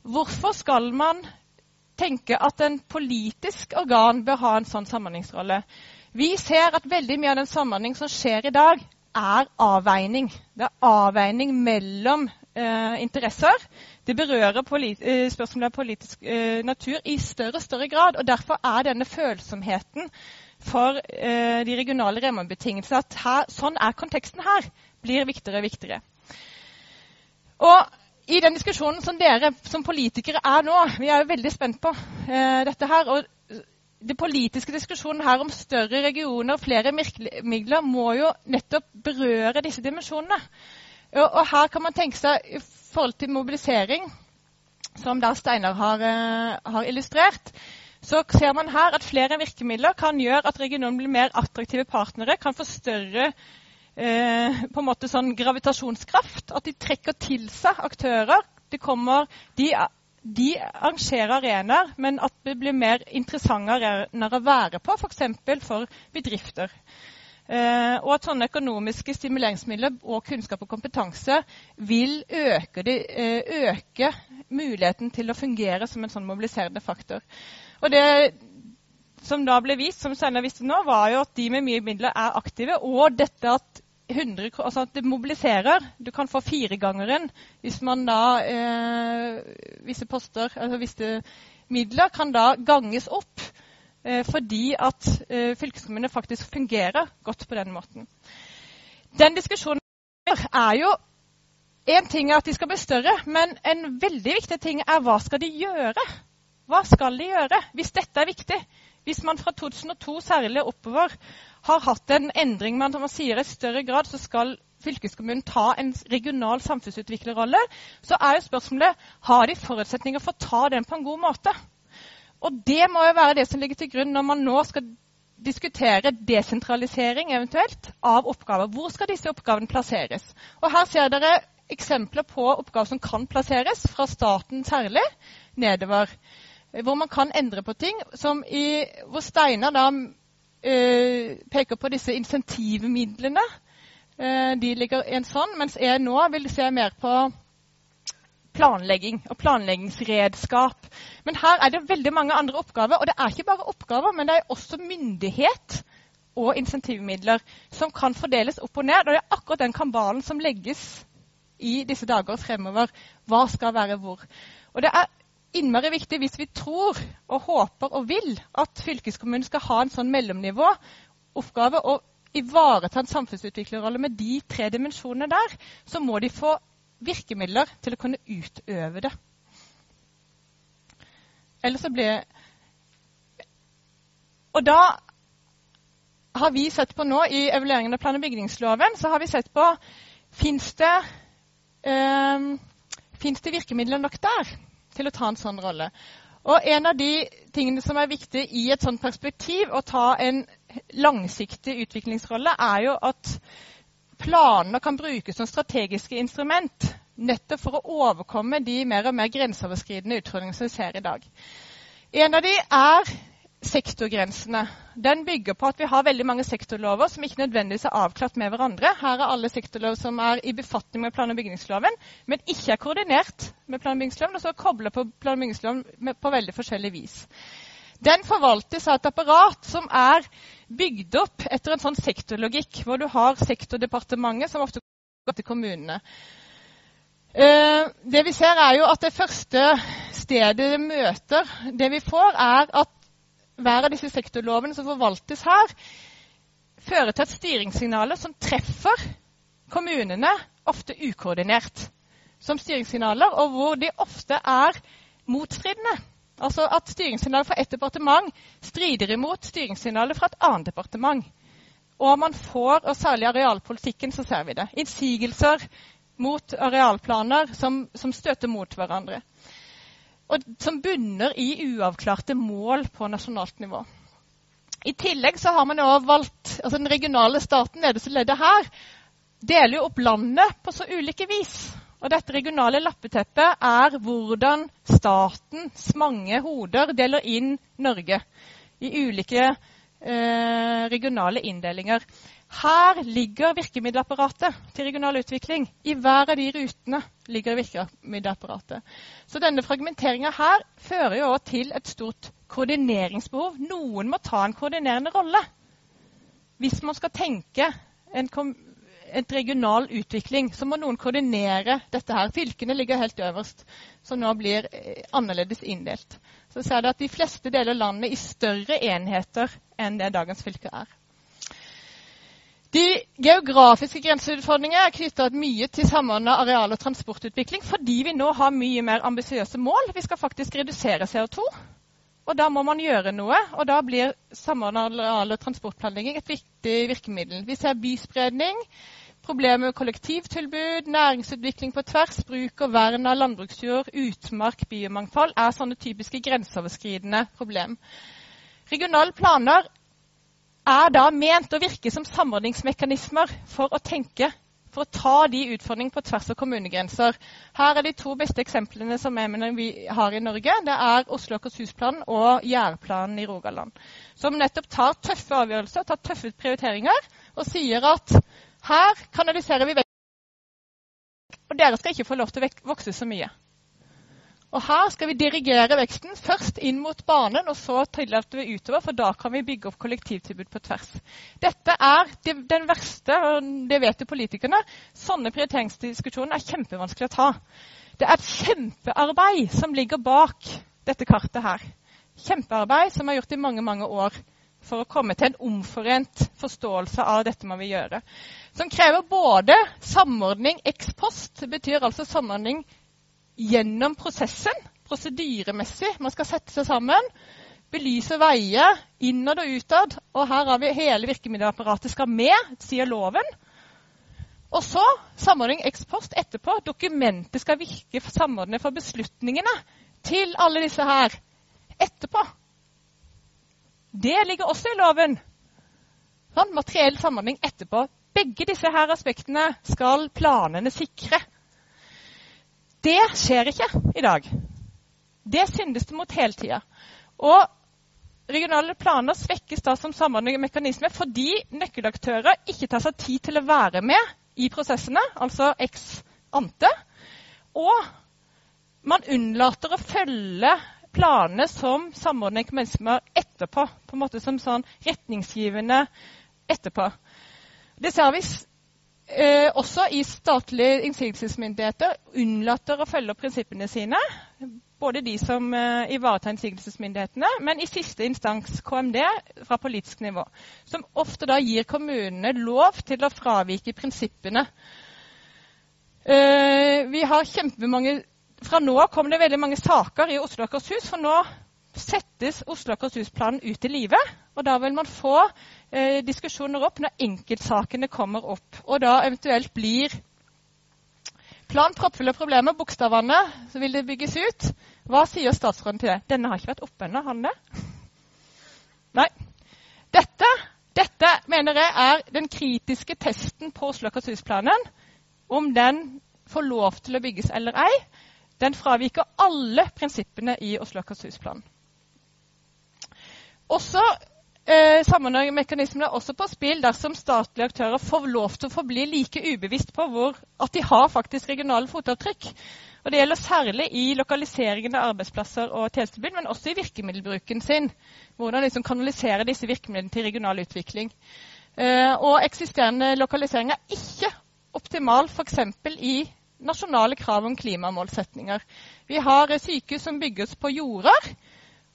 Hvorfor skal man tenke at en politisk organ bør ha en sånn samordningsrolle? Vi ser at veldig mye av den samordning som skjer i dag, er avveining. Det er avveining mellom eh, interesser. Det berører eh, spørsmålet av politisk eh, natur i større og større grad. og Derfor er denne følsomheten for eh, de regionale rammebetingelsene at her, sånn er konteksten her, blir viktigere og viktigere. Og i den diskusjonen som dere som politikere er nå, vi er jo veldig spent på eh, dette her. og det politiske diskusjonen her om større regioner og flere midler må jo nettopp berøre disse dimensjonene. Og her kan man tenke seg i forhold til mobilisering, som da Steinar har, uh, har, illustrert, så ser man her at flere virkemidler kan gjøre at regionen blir mer attraktive partnere, kan få større uh, på en måte sånn gravitasjonskraft. At de trekker til seg aktører. Kommer, de, de arrangerer arenaer, men at det blir mer interessante arenaer å være på, f.eks. For, for bedrifter. Eh, og at sånne økonomiske stimuleringsmidler og kunnskap og kompetanse vil øke, det, eh, øke, muligheten til å fungere som en sånn mobiliserende faktor. Og det som da ble vist, som Steinar visste nå, var jo at de med mye midler er aktive. Og dette at, 100, altså at det mobiliserer. Du kan få firegangeren hvis man da eh, Visse poster, altså visse midler kan da ganges opp fordi at eh, fylkeskommunene faktisk fungerer godt på den måten. Den diskusjonen er jo En ting er at de skal bli større, men en veldig viktig ting er hva skal de gjøre? Hva skal de gjøre hvis dette er viktig? Hvis man fra 2002 særlig oppover har hatt en endring man sier i større grad, så skal fylkeskommunen ta en regional samfunnsutviklerrolle, så er jo spørsmålet har de forutsetninger for å ta den på en god måte. Og det må jo være det som ligger til grunn når man nå skal diskutere desentralisering eventuelt av oppgaver. Hvor skal disse oppgavene plasseres? Og Her ser dere eksempler på oppgaver som kan plasseres, fra staten særlig, nedover. Hvor man kan endre på ting. I, hvor Steinar da øh, peker på disse insentivmidlene. Øh, de ligger i en sånn, mens jeg nå vil se mer på planlegging og planleggingsredskap. Men her er det veldig mange andre oppgaver. Og det er ikke bare oppgaver, men det er også myndighet og insentivmidler som kan fordeles opp og ned. Og det er akkurat den kambalen som legges i disse dager fremover. Hva skal være hvor? Og det er innmari viktig hvis vi tror og håper og vil at fylkeskommunen skal ha en sånn mellomnivå oppgave og ivareta en samfunnsutviklerrolle med de tre dimensjonene der, så må de få virkemidler til å kunne utøve det. Eller så blir Og da har vi sett på nå i evalueringen av plan- og bygningsloven så har vi sett på Fins det, um, det virkemidler nok der til å ta en sånn rolle? Og En av de tingene som er viktig i et sånt perspektiv, å ta en langsiktig utviklingsrolle, er jo at planer kan brukes som strategiske instrument nettopp for å overkomme de mer og mer grenseoverskridende utfordringene som vi ser i dag. En av de er sektorgrensene. Den bygger på at vi har veldig mange sektorlover som ikke nødvendigvis er avklart med hverandre. Her er alle sektorlover som er i befatning med plan- og bygningsloven, men ikke er koordinert med plan- og bygningsloven, og så er koblet på plan- og bygningsloven på veldig forskjellig vis. Den forvaltes av et apparat som er bygd opp etter en sånn sektorlogikk, hvor du har sektordepartementet, som ofte går til kommunene. Uh, det vi ser er jo at det første stedet det møter det vi får, er at hver av disse sektorlovene som forvaltes her, fører til et styringssignal som treffer kommunene, ofte ukoordinert, som styringssignaler, og hvor de ofte er motstridende. Altså at styringssignalet fra ett departement strider imot styringssignalet fra et annet departement. Og man får, og særlig arealpolitikken, så ser vi det. Innsigelser mot arealplaner som, som støter mot hverandre og som bunner i uavklarte mål på nasjonalt nivå. I tillegg så har man jo valgt altså Den regionale staten nederste leddet her deler jo opp landet på så ulike vis. Og dette regionale lappeteppet er hvordan statens mange hoder deler inn Norge i ulike eh, regionale inndelinger. Her ligger virkemiddelapparatet til regional utvikling. I hver av de rutene ligger virkemiddelapparatet. Så denne fragmenteringa her fører jo til et stort koordineringsbehov. Noen må ta en koordinerende rolle hvis man skal tenke en, et regional utvikling. Så må noen koordinere dette her. Fylkene ligger helt øverst, som nå blir eh, annerledes inndelt. Så ser du at de fleste deler landet i større enheter enn det dagens fylke er. De geografiske grenseutfordringene er knytta mye til samordna areal- og transportutvikling fordi vi nå har mye mer ambisiøse mål. Vi skal faktisk redusere CO2. Og da må man gjøre noe, og da blir samordna areal- og transportplanlegging et viktig virkemiddel. Vi ser byspredning, problemer med kollektivtilbud, næringsutvikling på tvers, bruk og vern av landbruksjord, utmark, biomangfold er sånne typiske grenseoverskridende problem. Regionale planer er da ment å virke som samordningsmekanismer for å tenke, for å ta de utfordringene på tvers av kommunegrenser. Her er de to beste eksemplene som vi har i Norge. Det er Oslo Akershus-planen og Jærplanen i Rogaland. Som nettopp tar tøffe avgjørelser, tar tøffe prioriteringer og sier at her kanaliserer vi vekk, og dere skal ikke få lov til å vokse så mye. Og Her skal vi dirigere veksten først inn mot banen, og så tillater vi utover, for da kan vi bygge opp kollektivtilbud på tvers. Dette er den verste, og det vet jo politikerne. Sånne prioriteringsdiskusjoner er kjempevanskelig å ta. Det er et kjempearbeid som ligger bak dette kartet her. Kjempearbeid som er gjort i mange, mange år for å komme til en omforent forståelse av dette man vil gjøre. Som krever både samordning ex post, det betyr altså samordning gjennom prosessen, prosedyremessig. Man skal sette seg sammen, belyse veier innad og utad. Og her har vi hele virkemiddelapparatet skal med, sier loven. Og så samordning ex post etterpå. Dokumentet skal virke samordnet for beslutningene til alle disse her etterpå. Det ligger også i loven. Sånn, materiell samhandling etterpå. Begge disse her aspektene skal planene sikre. Det skjer ikke i dag. Det syndes det mot hele tida. Og regionale planer svekkes da som samhandlingsmekanisme mekanisme fordi nøkkelaktører ikke tar seg tid til å være med i prosessene, altså ex ante. Og man unnlater å følge planene som samordnende kommunismer etterpå. På en måte som sånn retningsgivende etterpå. Det ser vi eh, også i statlige innsigelsesmyndigheter unnlater å følge opp prinsippene sine. Både de som eh, ivaretar innsigelsesmyndighetene, men i siste instans KMD fra politisk nivå. Som ofte da gir kommunene lov til å fravike prinsippene. Eh, vi har kjempemange Fra nå kommer det veldig mange saker i Oslo og Akershus. For nå settes Oslo og Akershus-planen ut i livet. Og da vil man få eh, diskusjoner opp når enkeltsakene kommer opp. Og da eventuelt blir plan proppfull av problemer, bokstavene, så vil det bygges ut. Hva sier statsråden til det? Denne har ikke vært oppe ennå, har det? Nei. Dette Dette mener jeg er den kritiske testen på Oslo Akershus-planen. Om den får lov til å bygges eller ei. Den fraviker alle prinsippene i Oslo Akershus-planen. Også eh, Samordningsmekanismen er også på spill dersom statlige aktører får lov til å forbli like ubevisst på hvor, at de har faktisk regionale fotavtrykk. Og Det gjelder særlig i lokaliseringen av arbeidsplasser og tjenestetilbud, men også i virkemiddelbruken sin. Hvordan liksom kanalisere disse virkemidlene til regional utvikling. Eh, og eksisterende lokalisering er ikke optimal f.eks. i nasjonale krav om klimamålsetninger. Vi har sykehus som bygges på jorder.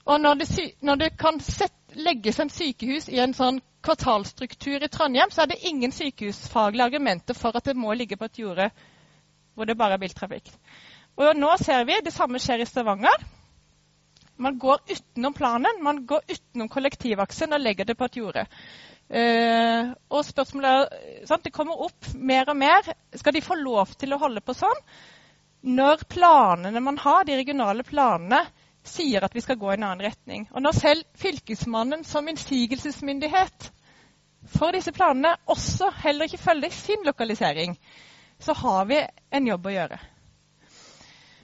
Og når det, når det kan set, legges en sykehus i en sånn kvartalstruktur i Trondheim, så er det ingen sykehusfaglige argumenter for at det må ligge på et jorde hvor det bare er biltrafikk. Og nå ser vi det samme skjer i Stavanger. Man går utenom planen, man går utenom kollektivaksen og legger det på et jorde. Uh, og spørsmålet er, Det kommer opp mer og mer. Skal de få lov til å holde på sånn? Når planene man har, de regionale planene, sier at vi skal gå i en annen retning. Og når selv Fylkesmannen som innsigelsesmyndighet for disse planene også heller ikke følger sin lokalisering, så har vi en jobb å gjøre.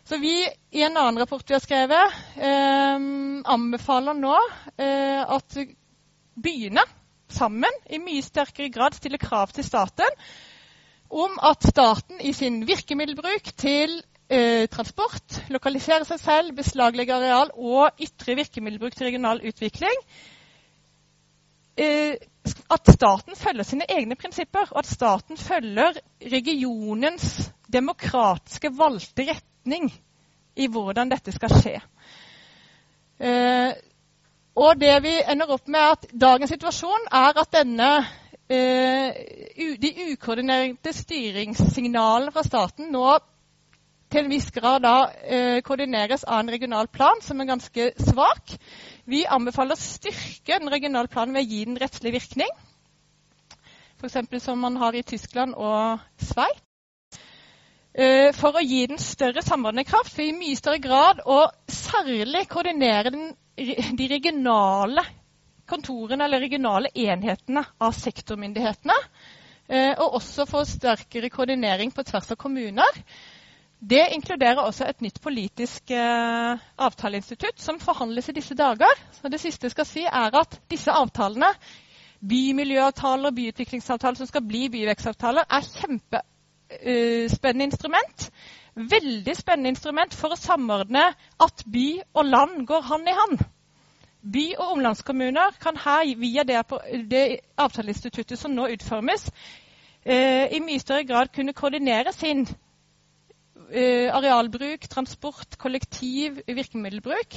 Så vi, i en annen rapport vi har skrevet, eh, anbefaler nå eh, at byene sammen i mye sterkere grad stiller krav til staten om at staten i sin virkemiddelbruk til eh, transport, lokalisere seg selv, beslaglegge areal og ytre virkemiddelbruk til regional utvikling eh, at staten følger sine egne prinsipper, og at staten følger regionens demokratiske valgte retning i hvordan dette skal skje. Eh, og det vi ender opp med at Dagens situasjon er at denne, eh, de ukoordinerte styringssignalene fra staten nå til en viss grad da, eh, koordineres av en regional plan som er ganske svak. Vi anbefaler å styrke den regionale planen ved å gi den rettslig virkning. F.eks. som man har i Tyskland og Sveits. Eh, for å gi den større samordnende for i mye større grad å særlig koordinere den, de regionale kontorene eller regionale enhetene av sektormyndighetene. Eh, og også få sterkere koordinering på tvers av kommuner. Det inkluderer også et nytt politisk eh, avtaleinstitutt som forhandles i disse dager. Så det siste jeg skal si, er at disse avtalene, bymiljøavtaler, og byutviklingsavtaler som skal bli byvekstavtaler, er kjempe spennende instrument. Veldig spennende instrument for å samordne at by og land går hand i hand. By- og omlandskommuner kan her, via det, det avtaleinstituttet som nå utformes, uh, i mye større grad kunne koordinere sin uh, arealbruk, transport, kollektiv, virkemiddelbruk.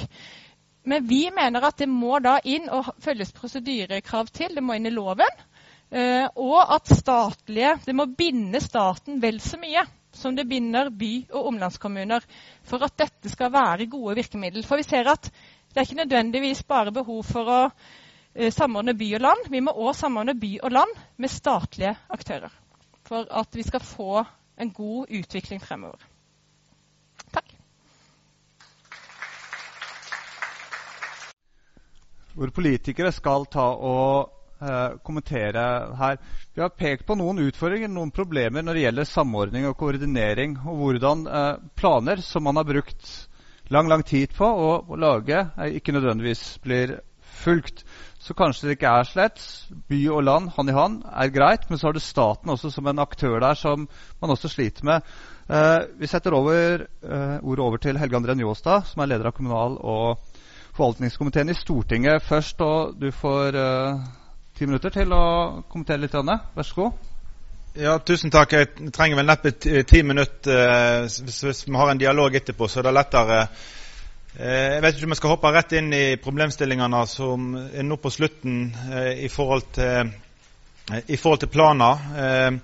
Men vi mener at det må da inn og følges prosedyrekrav til. Det må inn i loven. Eh, og at statlige Det må binde staten vel så mye som det binder by- og omlandskommuner for at dette skal være gode virkemidler. For vi ser at det er ikke nødvendigvis bare behov for å uh, samordne by og land. Vi må òg samordne by og land med statlige aktører for at vi skal få en god utvikling fremover. Takk. Hvor politikere skal ta og Eh, kommentere her. Vi har pekt på noen utfordringer, noen problemer når det gjelder samordning og koordinering, og hvordan eh, planer som man har brukt lang lang tid på å, lage, eh, ikke nødvendigvis blir fulgt. Så kanskje det ikke er slett. By og land hand i hand er greit, men så har du staten også som en aktør der som man også sliter med. Eh, vi setter over, eh, ordet over til Helge André Njåstad, som er leder av kommunal- og forvaltningskomiteen i Stortinget først. og Du får eh, ti minutter til å kommentere litt. Vær så god. Ja, tusen takk. Jeg trenger vel neppe ti minutter. Eh, hvis vi har en dialog etterpå, så er det lettere. Eh, jeg vet ikke om jeg skal hoppe rett inn i problemstillingene som er nå på slutten eh, i forhold til, i forhold til planer.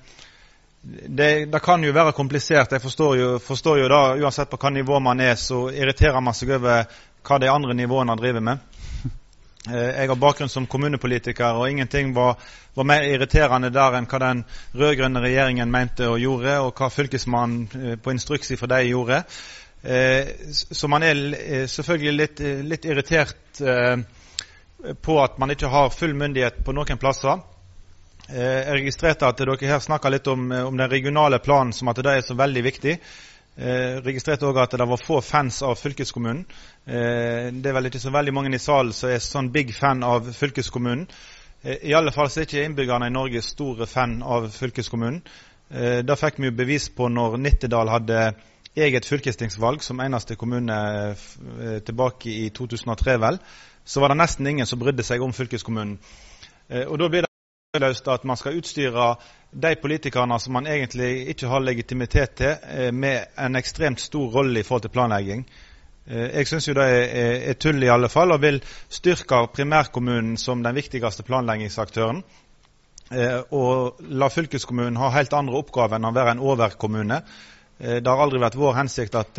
Det, det, kan jo være komplisert. Jeg forstår jo, forstår jo da, Uansett på hva nivå man er, så irriterer man seg over hva de andre nivåene driver med. Eh, jeg har bakgrunn som kommunepolitiker, og ingenting var, var mer irriterende der enn hva den rød-grønne regjeringen mente og gjorde, og hva fylkesmannen eh, på instruks fra dem gjorde. Eh, så man er selvfølgelig litt, litt irritert på at man ikke har full myndighet på noen plasser. Jeg registrerte at dere her snakka litt om, om, den regionale planen, som at det er så veldig viktig. Jeg registrerte òg at det var få fans av fylkeskommunen. Det er vel ikke så veldig mange i salen som er sånn big fan av fylkeskommunen. I alle fall så er ikke innbyggerne i Norge store fan av fylkeskommunen. Det fikk vi jo bevis på når Nittedal hadde eget fylkestingsvalg som eneste kommune tilbake i 2003, vel så var det nesten ingen som brydde seg om fylkeskommunen. Eh, og Da blir det løst at man skal utstyre de politikerne som man egentlig ikke har legitimitet til, eh, med en ekstremt stor rolle i forhold til planlegging. Eh, jeg syns det er, tull, i alle fall, og vil styrke primærkommunen som den viktigste planleggingsaktøren. Og la fylkeskommunen ha helt andre oppgaver enn å være en overkommune. Det har aldri vært vår hensikt at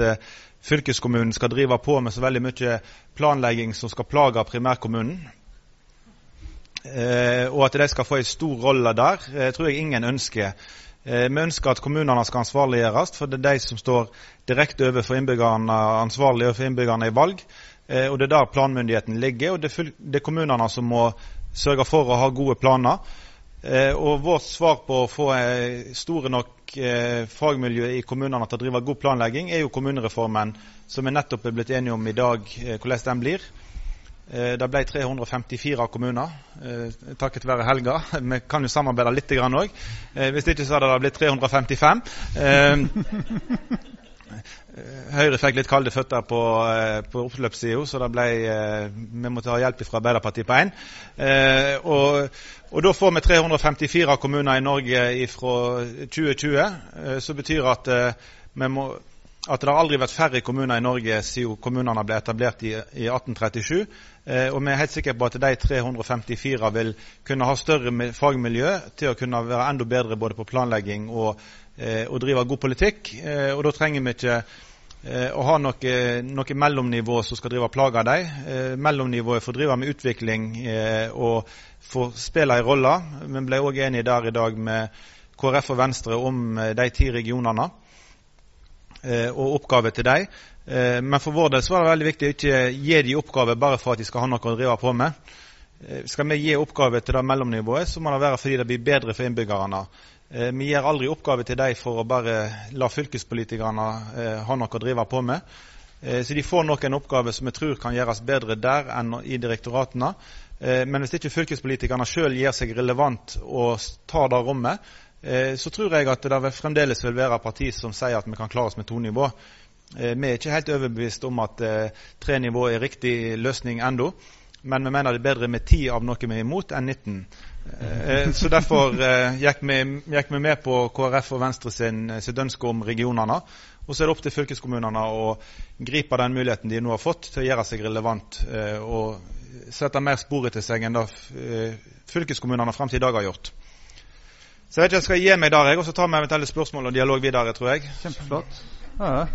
fylkeskommunen skal drive på med så veldig mye planlegging som skal plage primærkommunen. Eh, og at de skal få en stor rolle der, eh, tror jeg ingen ønsker. Eh, vi ønsker at kommunene skal ansvarliggjøres, for det er de som står direkte overfor innbyggerne, ansvarlig overfor innbyggerne i valg. Og det er der planmyndigheten ligger, og det er, kommunene som må sørge for å ha gode planer. Og vårt svar på å få store nok fagmiljø i kommunene til å drive god planlegging, er jo kommunereformen, som vi nettopp er blitt enige om i dag hvordan den blir. Det ble 354 kommuner takket være Helga. Vi kan jo samarbeide litt òg. Hvis ikke så hadde det blitt 355. Høyre fikk litt kalde føtter på, på oppløpssida, så ble, vi måtte ha hjelp fra Arbeiderpartiet på én. Og og Da får vi 354 kommuner i Norge fra 2020, eh, som betyr at, vi må, at det har aldri vært færre kommuner i Norge siden kommunene ble etablert i, i 1837. Eh, og vi er helt sikre på at de 354 vil kunne ha større fagmiljø til å kunne være enda bedre både på planlegging og, og drive god politikk. Og da trenger vi ikke å ha noe, noe, mellomnivå som skal drive og plage dem. mellomnivået får drive med utvikling og få spille en rolle. Vi ble òg enige der i dag med KrF og Venstre om eh, de ti regionene eh, og oppgaver til dem. Eh, men for vår del så var det veldig viktig å ikke gi dem oppgaver bare for at de skal ha noe å drive på med. Skal vi gi oppgaver til det mellomnivået, så må det være fordi det blir bedre for innbyggerne. Vi gir aldri oppgaver til dem for å bare la fylkespolitikerne ha noe å drive på med. Så de får noen oppgaver som vi tror kan gjøres bedre der enn i direktoratene. Eh, men hvis ikke fylkespolitikerne sjøl gjør seg relevant og tar det rommet, eh, så tror jeg at det fremdeles vil være partier som sier at vi kan klare oss med to nivå. Eh, vi er ikke helt overbevist om at tre nivå er riktig løsning ennå. Men vi mener det er bedre med ti av noe vi er imot, enn 19. Så derfor gikk vi, gikk vi med på KrF og Venstre sin, sitt ønske om regionene. Og så er det opp til fylkeskommunene å gripe den muligheten de nå har fått til å gjøre seg relevant og sette mer spor etter seg enn det eh, fylkeskommunene fram til i dag har gjort. Så jeg vet ikke, jeg skal gi meg der, jeg, og så tar vi eventuelle spørsmål og dialog videre, tror jeg. Kjempeflott. Ja,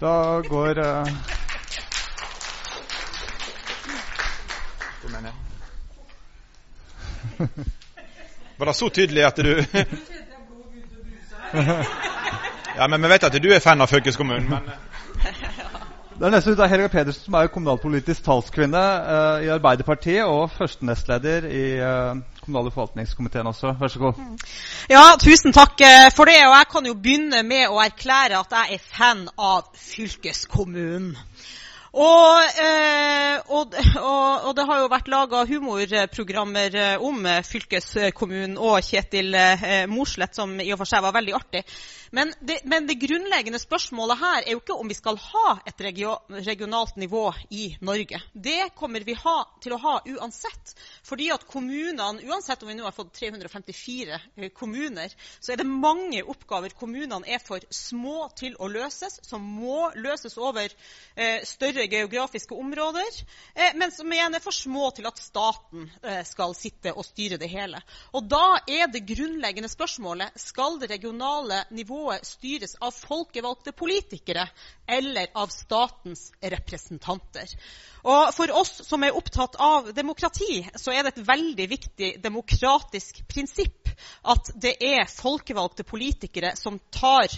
da går uh... Var det så tydelig at du Ja, men vi vet at du er fan av fylkeskommunen. men... Det er nesten ut av Helga Pedersen som er kommunalpolitisk talskvinne uh, i Arbeiderpartiet og førstenestleder i uh, kommunal- og forvaltningskomiteen også. Vær så god. Mm. Ja, tusen takk eh, for det. Og jeg kan jo begynne med å erklære at jeg er fan av fylkeskommunen. Eh, og, og, og, det har jo vært laga humorprogrammer eh, om eh, fylkeskommunen og Kjetil eh, som i og for seg var veldig artig. Men det, men det, grunnleggende spørsmålet her er jo ikke om vi skal ha et regionalt nivå i Norge. Det kommer vi ha, til å ha uansett. Fordi at kommunene, uansett om vi nå har fått 354 kommuner, så er det mange oppgaver kommunene er for små til å løses, som må løses over eh, geografiske områder, eh, men som igjen er for små til at staten eh, skal sitte og styre det hele. Og Da er det grunnleggende spørsmålet skal det regionale nivået styres av folkevalgte politikere eller av statens representanter. Og For oss som er opptatt av demokrati, så er det et veldig viktig demokratisk prinsipp at det er folkevalgte politikere som tar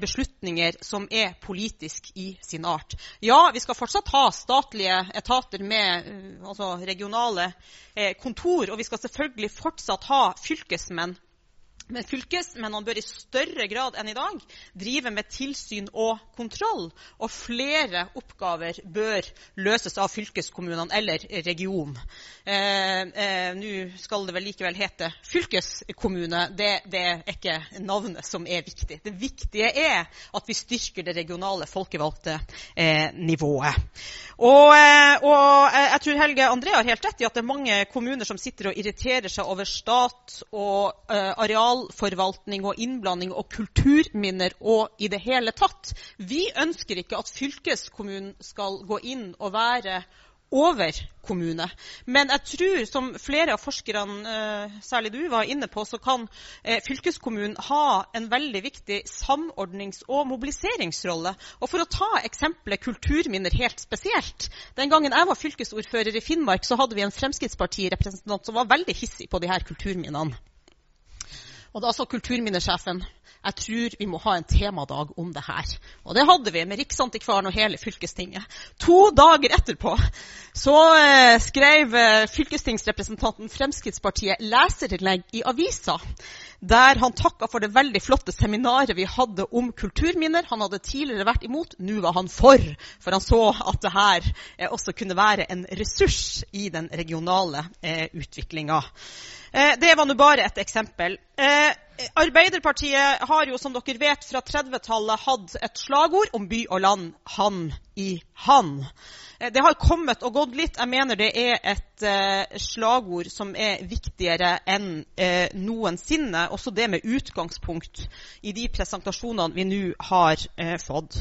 beslutninger som er politisk i sin art. Ja, vi skal fortsatt ha statlige etater med uh, altså regionale eh, kontor, og vi skal selvfølgelig fortsatt ha fylkesmenn men fylkesmennene bør i større grad enn i dag drive med tilsyn og kontroll. Og flere oppgaver bør løses av fylkeskommunene eller regionen. Eh, eh, Nå skal det vel likevel hete fylkeskommune. Det, det, er ikke navnet som er viktig. Det viktige er at vi styrker det regionale folkevalgte eh, nivået. Og, eh, og, eh, jeg tror Helge André har helt rett i at det er mange kommuner som sitter og irriterer seg over stat og uh, arealforvaltning og innblanding og kulturminner og i det hele tatt. Vi ønsker ikke at fylkeskommunen skal gå inn og være overkommune. Men jeg tror, som flere av forskerne, eh, særlig du, var inne på, så kan eh, fylkeskommunen ha en veldig viktig samordnings- og mobiliseringsrolle. Og For å ta eksempelet kulturminner helt spesielt. Den gangen jeg var fylkesordfører i Finnmark, så hadde vi en Fremskrittspartirepresentant som var veldig hissig på de her kulturminnene. Og da sa kulturminnesjefen jeg tror vi må ha en temadag om det her. Og det hadde vi med Riksantikvaren og hele fylkestinget. To dager etterpå så eh, skrev eh, fylkestingsrepresentanten Fremskrittspartiet leserinnlegg i avisa der han takka for det veldig flotte seminaret vi hadde om kulturminner. Han hadde tidligere vært imot, nå var han for. For han så at det her eh, også kunne være en ressurs i den regionale eh, utviklinga. Eh, det var nå bare et eksempel. Eh, Arbeiderpartiet har jo, som dere vet, fra 30-tallet hatt et slagord om by og land, han i han. Eh, det har kommet og gått litt. Jeg mener det er et eh, slagord som er viktigere enn eh, noensinne. Også det med utgangspunkt i de presentasjonene vi nå har eh, fått.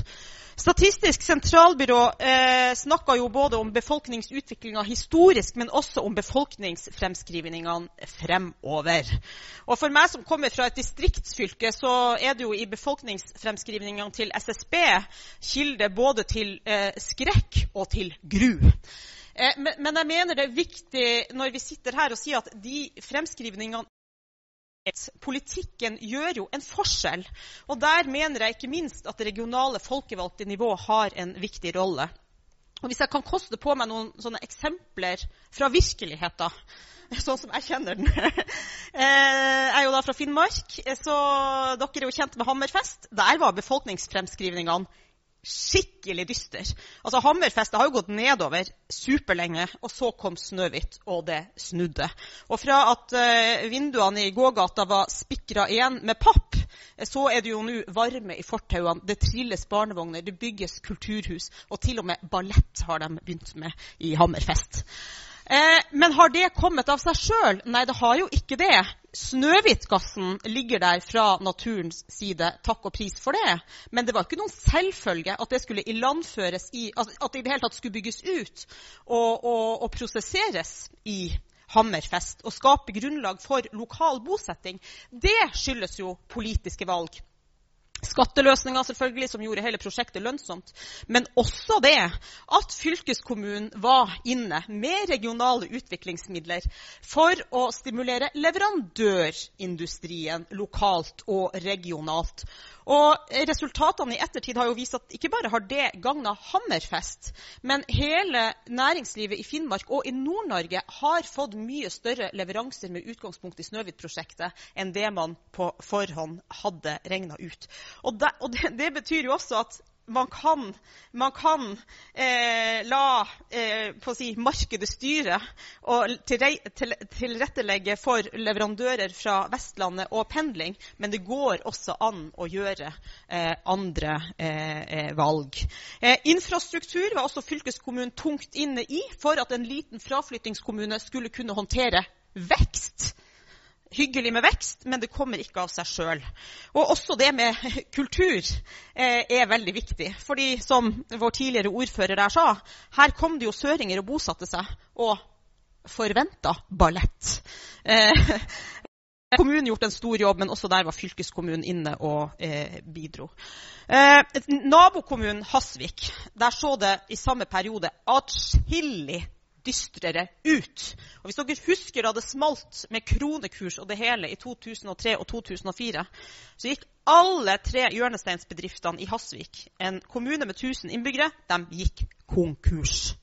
Statistisk sentralbyrå eh, snakka jo både om befolkningsutviklinga historisk, men også om befolkningsfremskrivningene fremover. Og For meg som kommer fra et distriktsfylke, så er det jo i befolkningsfremskrivningene til SSB kilde både til eh, skrekk og til gru. Eh, men, men, jeg mener det er viktig når vi sitter her og sier at de fremskrivningene Politikken gjør jo en forskjell, og der mener jeg ikke minst at det regionale folkevalgte nivå har en viktig rolle. Og Hvis jeg kan koste på meg noen sånne eksempler fra virkeligheten, sånn som jeg kjenner den eh, Jeg er jo da fra Finnmark, så dere er jo kjent med Hammerfest. Der var befolkningsfremskrivningene skikkelig dyster. Altså Hammerfest har jo gått nedover superlenge, og så kom Snøhvit, og det snudde. Og fra at uh, vinduene i gågata var spikra igjen med papp, eh, så er det jo nå varme i fortauene. Det trilles barnevogner, det bygges kulturhus, og til og med ballett har de begynt med i Hammerfest. Eh, men har det kommet av seg sjøl? Nei, det har jo ikke det. Snøhvitgassen ligger der fra naturens side. Takk og pris for det. Men det var ikke noen selvfølge at det skulle ilandføres i, at det i det hele tatt skulle bygges ut og, og, og prosesseres i Hammerfest og skape grunnlag for lokal bosetting. Det skyldes jo politiske valg. Skatteløsninger selvfølgelig, som gjorde hele prosjektet lønnsomt. Men også det at fylkeskommunen var inne med regionale utviklingsmidler for å stimulere leverandørindustrien lokalt og regionalt. Og Resultatene i ettertid har jo vist at ikke bare har det gagna Hammerfest, men hele næringslivet i Finnmark og i Nord-Norge har fått mye større leveranser med utgangspunkt i Snøhvit-prosjektet enn det man på forhånd hadde regna ut. Og, det, og det, det betyr jo også at man kan, man kan eh, la eh, si, markedet styre og tilrettelegge for leverandører fra Vestlandet og pendling, men det går også an å gjøre eh, andre eh, eh, valg. Eh, infrastruktur var også fylkeskommunen tungt inne i for at en liten fraflyttingskommune skulle kunne håndtere vekst hyggelig med vekst, men det kommer ikke av seg sjøl. Og også det med kultur eh, er veldig viktig. fordi som vår tidligere ordfører der sa, her kom det jo søringer og bosatte seg og forventa ballett. Eh, kommunen gjort en stor jobb, men også der var fylkeskommunen inne og eh, bidro. Eh, nabokommunen Hasvik, der så det i samme periode atskillig dystrere ut. Og Hvis dere husker da det smalt med kronekurs og det hele i 2003 og 2004, så gikk alle tre hjørnesteinsbedriftene i Hasvik, en kommune med 1000 innbyggere, de gikk konkurs.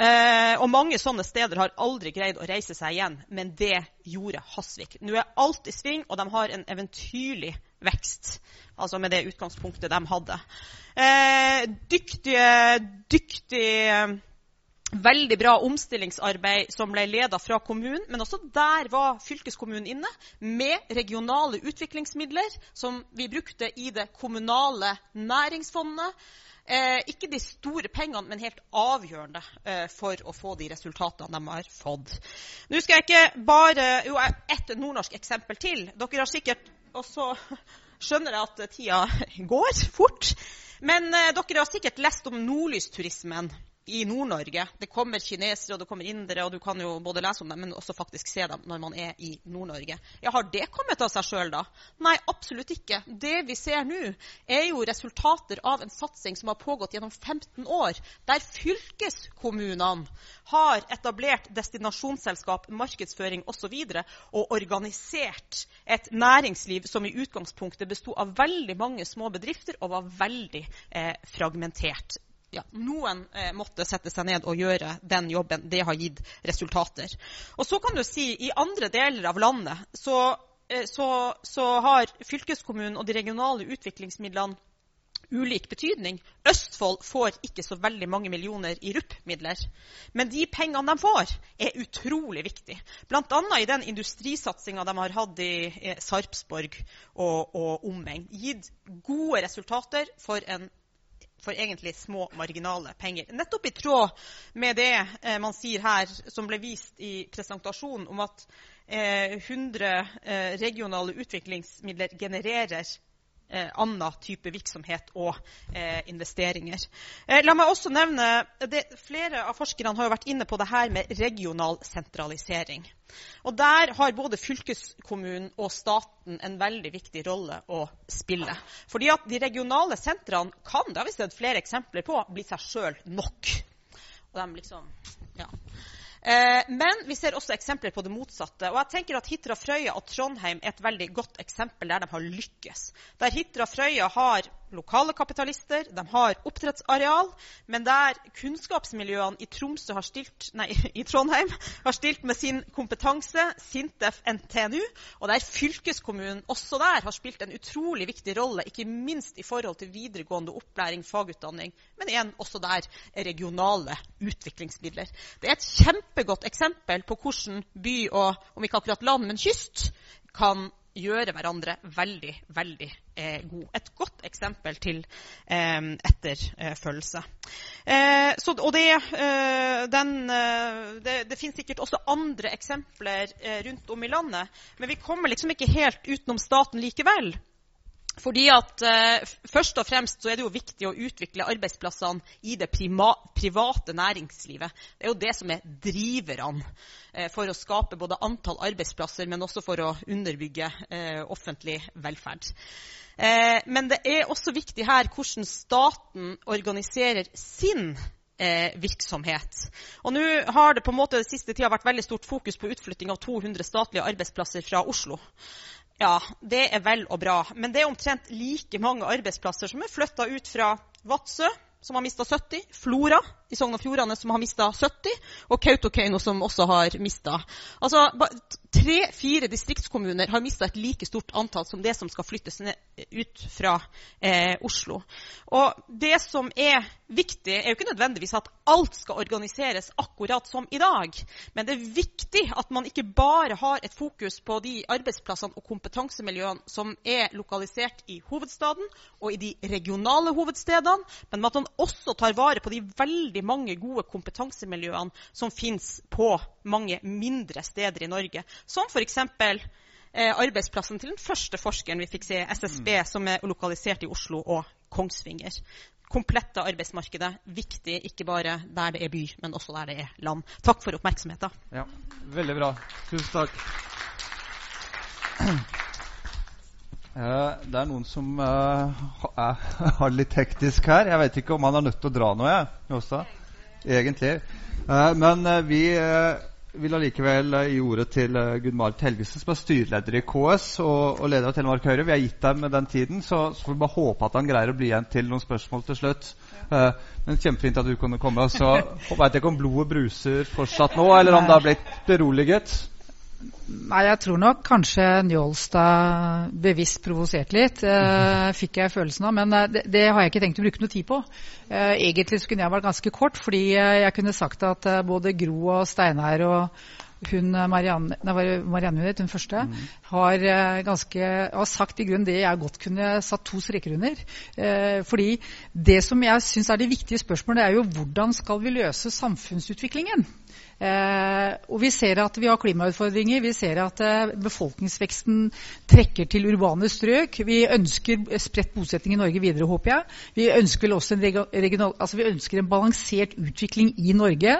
Eh, og mange sånne steder har aldri greid å reise seg igjen, men det gjorde Hasvik. Nå er alt i sving, og de har en eventyrlig vekst. Altså med det utgangspunktet de hadde. Eh, dyktige, dyktige Veldig bra omstillingsarbeid som ble ledet fra kommunen, men også der var fylkeskommunen inne med regionale utviklingsmidler som vi brukte i det kommunale næringsfondet. Eh, ikke de store pengene, men helt avgjørende eh, for å få de resultatene de har fått. Nå skal jeg ikke bare Jo, ett nordnorsk eksempel til. Dere har sikkert også skjønner jeg at tida går fort. Men eh, dere har sikkert lest om nordlysturismen i Nord-Norge. Det kommer kinesere og det kommer indere, og du kan jo både lese om dem, men også faktisk se dem når man er i Nord-Norge. Ja, Har det kommet av seg sjøl, da? Nei, absolutt ikke. Det vi ser nå, er jo resultater av en satsing som har pågått gjennom 15 år, der fylkeskommunene har etablert destinasjonsselskap, markedsføring osv. Og, så og organisert et næringsliv som i utgangspunktet besto av veldig mange små bedrifter og var veldig eh, fragmentert ja, noen eh, måtte sette seg ned og gjøre den jobben. Det har gitt resultater. Og så kan du si i andre deler av landet så, eh, så, så har fylkeskommunen og de regionale utviklingsmidlene ulik betydning. Østfold får ikke så veldig mange millioner i RUP-midler. Men de pengene de får, er utrolig viktig. Bl.a. i den industrisatsinga de har hatt i eh, Sarpsborg og, og omegn. Gitt gode resultater for en for egentlig små, marginale penger. Nettopp i tråd med det eh, man sier her, som ble vist i presentasjonen, om at eh, 100 eh, regionale utviklingsmidler genererer eh, annen type virksomhet og eh, investeringer. Eh, la meg også nevne, det, Flere av forskerne har jo vært inne på det her med regional sentralisering. Og Der har både fylkeskommunen og staten en veldig viktig rolle å spille. Fordi at De regionale sentrene kan det har vi sett flere eksempler på, bli seg sjøl nok. Og de liksom, ja. Eh, men vi ser også eksempler på det motsatte. Og jeg tenker at Hitra Frøya og Trondheim er et veldig godt eksempel der de har lykkes. Der Hitra Frøya har lokale kapitalister, de har oppdrettsareal, men der kunnskapsmiljøene i, har stilt, nei, i Trondheim har stilt med sin kompetanse, SINTEF, NTNU, og der fylkeskommunen også der har spilt en utrolig viktig rolle, ikke minst i forhold til videregående opplæring, fagutdanning, men igjen også der regionale utviklingsmidler. Det er et kjempegodt eksempel på hvordan by og om ikke akkurat land, men kyst kan gjøre hverandre veldig, veldig eh, gode. Et godt eksempel til eh, etterfølgelse. Eh, så, og det, eh, den, eh, det, det finnes sikkert også andre eksempler eh, rundt om i landet, men vi kommer liksom ikke helt utenom staten likevel. Fordi at eh, Først og fremst så er det jo viktig å utvikle arbeidsplassene i det private næringslivet. Det er jo det som er driverne eh, for å skape både antall arbeidsplasser, men også for å underbygge eh, offentlig velferd. Eh, men det er også viktig her hvordan staten organiserer sin eh, virksomhet. Og nå har det på en måte det siste tida vært veldig stort fokus på utflytting av 200 statlige arbeidsplasser fra Oslo. Ja, det er vel og bra. Men det er omtrent like mange arbeidsplasser som er flytta ut fra Vadsø, som har mista 70, Flora i Sogn og Fjordane som har mista 70, og Kautokeino som også har mista. Altså, Tre-fire distriktskommuner har mista et like stort antall som det som skal flyttes ut fra eh, Oslo. Og det som er viktig, er jo ikke nødvendigvis at alt skal organiseres akkurat som i dag. Men det er viktig at man ikke bare har et fokus på de arbeidsplassene og kompetansemiljøene som er lokalisert i hovedstaden og i de regionale hovedstedene, men at man også tar vare på de veldig mange gode kompetansemiljøene som finnes på mange mindre steder i Norge som f.eks. Eh, arbeidsplassen til den første forskeren vi fikk se, SSB, mm. som er lokalisert i Oslo og Kongsvinger. Komplette arbeidsmarkedet. Viktig ikke bare der det er by, men også der det er land. Takk for oppmerksomheten. Ja, Veldig bra. Tusen takk. Uh, det er noen som uh, har litt hektisk her. Jeg vet ikke om han er nødt til å dra nå, jeg. Også. Egentlig. Eh, men eh, vi eh, vil allikevel eh, gi ordet til uh, Gunn-Marit Helgesen, som er styreleder i KS og, og leder av Telemark Høyre. Vi har gitt dem den tiden, så, så får vi bare håpe at han greier å bli igjen til noen spørsmål til slutt. Uh, men Kjempefint at du kunne komme. Så veit jeg ikke om blodet bruser fortsatt nå, eller om det har blitt beroliget. Nei, jeg tror nok kanskje Njålstad bevisst provoserte litt, eh, fikk jeg følelsen av. Men uh, det, det, har jeg ikke tenkt å bruke noe tid på. Eh, egentlig så kunne jeg vært ganske kort, fordi jeg kunne sagt at både Gro og Steinar og hun Marianne, Marianne hun første, mm. har, ganske, har sagt i grunnen det jeg godt kunne satt to streker under. fordi det som jeg syns er de viktige spørsmålene, er jo hvordan skal vi løse samfunnsutviklingen? Eh, og vi ser at vi har klimautfordringer. Vi ser at eh, befolkningsveksten trekker til urbane strøk. Vi ønsker spredt bosetting i Norge videre, håper jeg. Vi ønsker også en, regional, altså vi ønsker en balansert utvikling i Norge.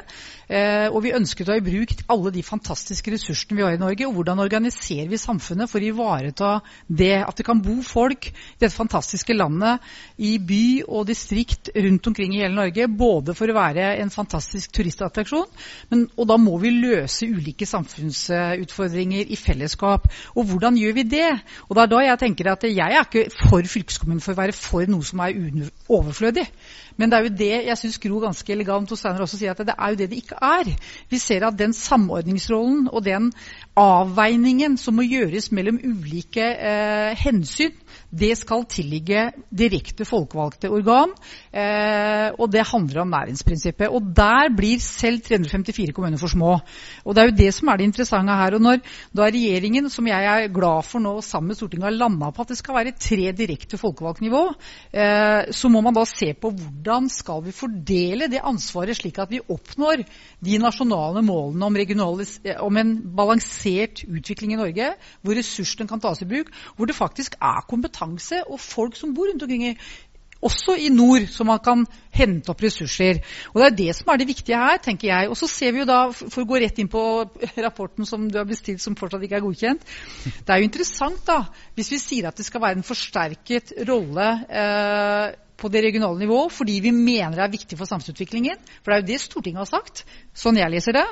Eh, og vi ønsker å ta i bruk alle de fantastiske ressursene vi har i Norge. Og hvordan organiserer vi samfunnet for å ivareta det at det kan bo folk i dette fantastiske landet, i by og distrikt rundt omkring i hele Norge. Både for å være en fantastisk turistattraksjon, men og da må vi løse ulike samfunnsutfordringer i fellesskap. Og hvordan gjør vi det? Og det er da jeg tenker at jeg er ikke for fylkeskommunen for å være for noe som er overflødig. Men det er jo det jeg syns Gro ganske elegant og Steiner også sier at det er jo det det ikke er. Vi ser at den samordningsrollen og den avveiningen som må gjøres mellom ulike eh, hensyn, det skal tilligge direkte folkevalgte organ. Eh, og det handler om næringsprinsippet. Og der blir selv 354 kommuner for små. Og det er jo det som er det interessante her. Og når da regjeringen, som jeg er glad for nå sammen med Stortinget, har landa på at det skal være tre direkte folkevalgt nivå, eh, så må man da se på hvordan skal vi fordele det ansvaret slik at vi oppnår de nasjonale målene om, om en balansert utvikling i Norge, hvor ressursene kan tas i bruk, hvor det faktisk er kompetanse og folk som bor rundt omkring i også i nord, så man kan hente opp ressurser. Og Det er det som er det viktige her, tenker jeg. Og så ser vi jo da, For å gå rett inn på rapporten som du har bestilt, som fortsatt ikke er godkjent. Det er jo interessant da, hvis vi sier at det skal være en forsterket rolle eh, på det regionale nivå fordi vi mener det er viktig for samfunnsutviklingen. For det er jo det Stortinget har sagt, sånn jeg leser det.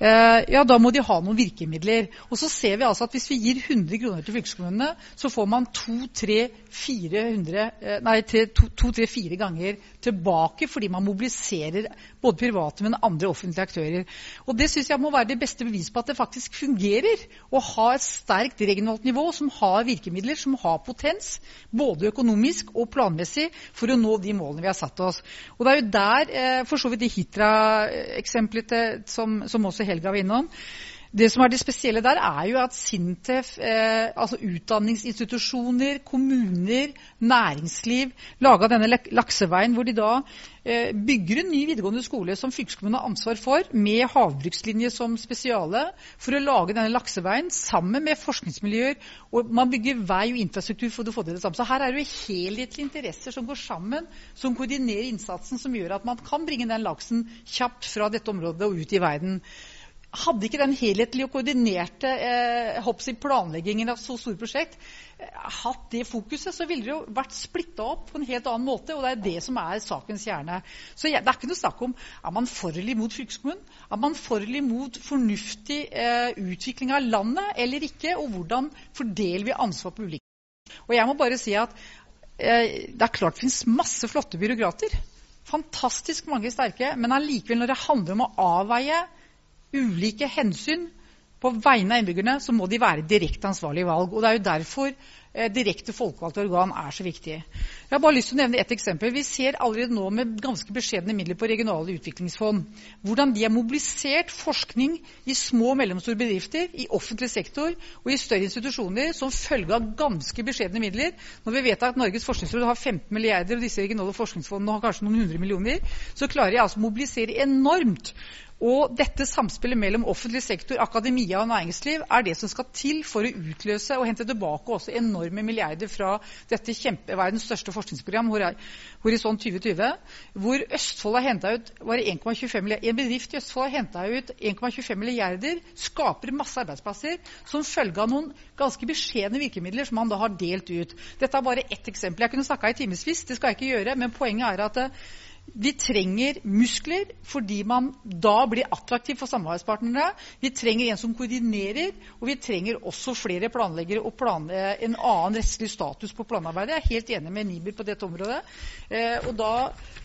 Eh, ja, da må de ha noen virkemidler. Og så ser vi altså at hvis vi gir 100 kroner til fylkeskommunene, så får man 2-3-4 eh, ganger tilbake fordi man mobiliserer både private, men andre offentlige aktører. Og Det syns jeg må være det beste bevis på at det faktisk fungerer å ha et sterkt regionalt nivå som har virkemidler, som har potens, både økonomisk og planmessig, for å nå de målene vi har satt oss. Og Det er jo der eh, for så vidt de Hitra-eksemplene som, som også Helga var innom. Det som er det spesielle der, er jo at Sintef, eh, altså utdanningsinstitusjoner, kommuner, næringsliv, laga denne lakseveien hvor de da eh, bygger en ny videregående skole som fylkeskommunen har ansvar for, med havbrukslinje som spesiale, for å lage denne lakseveien sammen med forskningsmiljøer. Og man bygger vei og infrastruktur for å få det samme. Så her er det jo helhetlige interesser som går sammen, som koordinerer innsatsen, som gjør at man kan bringe den laksen kjapt fra dette området og ut i verden. Hadde ikke den helhetlige og koordinerte eh, planleggingen av så store prosjekt eh, hatt det fokuset, så ville det jo vært splitta opp på en helt annen måte. Og det er det som er sakens kjerne. Så jeg, det er ikke noe snakk om er man for eller imot fylkeskommunen. Er man for eller imot fornuftig eh, utvikling av landet eller ikke? Og hvordan fordeler vi ansvar på ulike Og jeg må bare si at eh, det er klart det finnes masse flotte byråkrater. Fantastisk mange sterke. Men allikevel, når det handler om å avveie ulike hensyn på vegne av innbyggerne, så må de være direkte ansvarlige i valg. Og Det er jo derfor direkte folkevalgte organ er så viktig. Jeg har bare lyst til å nevne ett eksempel. Vi ser allerede nå med ganske beskjedne midler på regionale utviklingsfond hvordan de har mobilisert forskning i små og mellomstore bedrifter, i offentlig sektor og i større institusjoner som følge av ganske beskjedne midler. Når vi vet at Norges forskningsråd har 15 milliarder, og disse regionale forskningsfondene har kanskje noen hundre millioner, så klarer de altså å mobilisere enormt. Og dette samspillet mellom offentlig sektor, akademia og næringsliv er det som skal til for å utløse og hente tilbake også enorme milliarder fra dette kjempe, verdens største forskningsprogram, Horisont 2020, hvor Østfold har henta ut var det 1,25 milliarder. En bedrift i Østfold har henta ut 1,25 milliarder, skaper masse arbeidsplasser som følge av noen ganske beskjedne virkemidler som man da har delt ut. Dette er bare ett eksempel. Jeg kunne snakka i timevis, det skal jeg ikke gjøre, men poenget er at Vi trenger muskler fordi man da blir attraktiv for samarbeidspartnere. Vi trenger en som koordinerer, og vi trenger også flere planleggere og plan en annen rettslig status på planarbeidet. Jeg er helt enig med Nibir på dette området. Eh, og da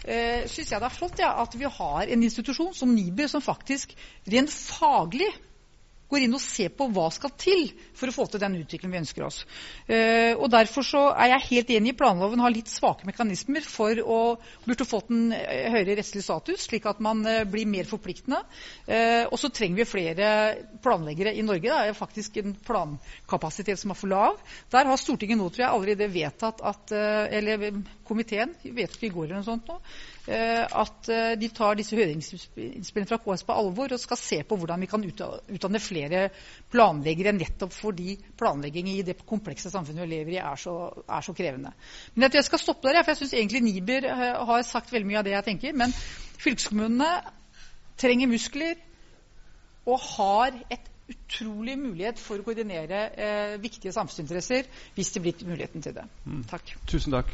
eh, syns jeg det er flott ja, at vi har en institusjon som Nibir som faktisk rent faglig går inn og ser på hva skal til for å få til den utviklingen vi ønsker oss. Uh, og Derfor så er jeg helt enig i planloven har litt svake mekanismer for å burde fått en uh, høyere rettslig status, slik at man uh, blir mer forpliktende. og så trenger vi flere planleggere i Norge. Det er faktisk en plankapasitet som er for lav. Der har Stortinget nå tror jeg, allerede vedtatt at Eller komiteen vedtok i går eller noe sånt nå, Eh, at eh, de tar disse høringsinnspillene fra KS på alvor og skal se på hvordan vi kan utdanne flere planleggere, nettopp fordi planlegging i det komplekse samfunnet vi lever i, er så, er så krevende. Men jeg tror jeg skal stoppe der, for jeg syns egentlig Niber eh, har sagt veldig mye av det jeg tenker. Men fylkeskommunene trenger muskler og har et utrolig mulighet for å koordinere eh, viktige samfunnsinteresser hvis det blir muligheten til det. Mm. Takk. Tusen takk.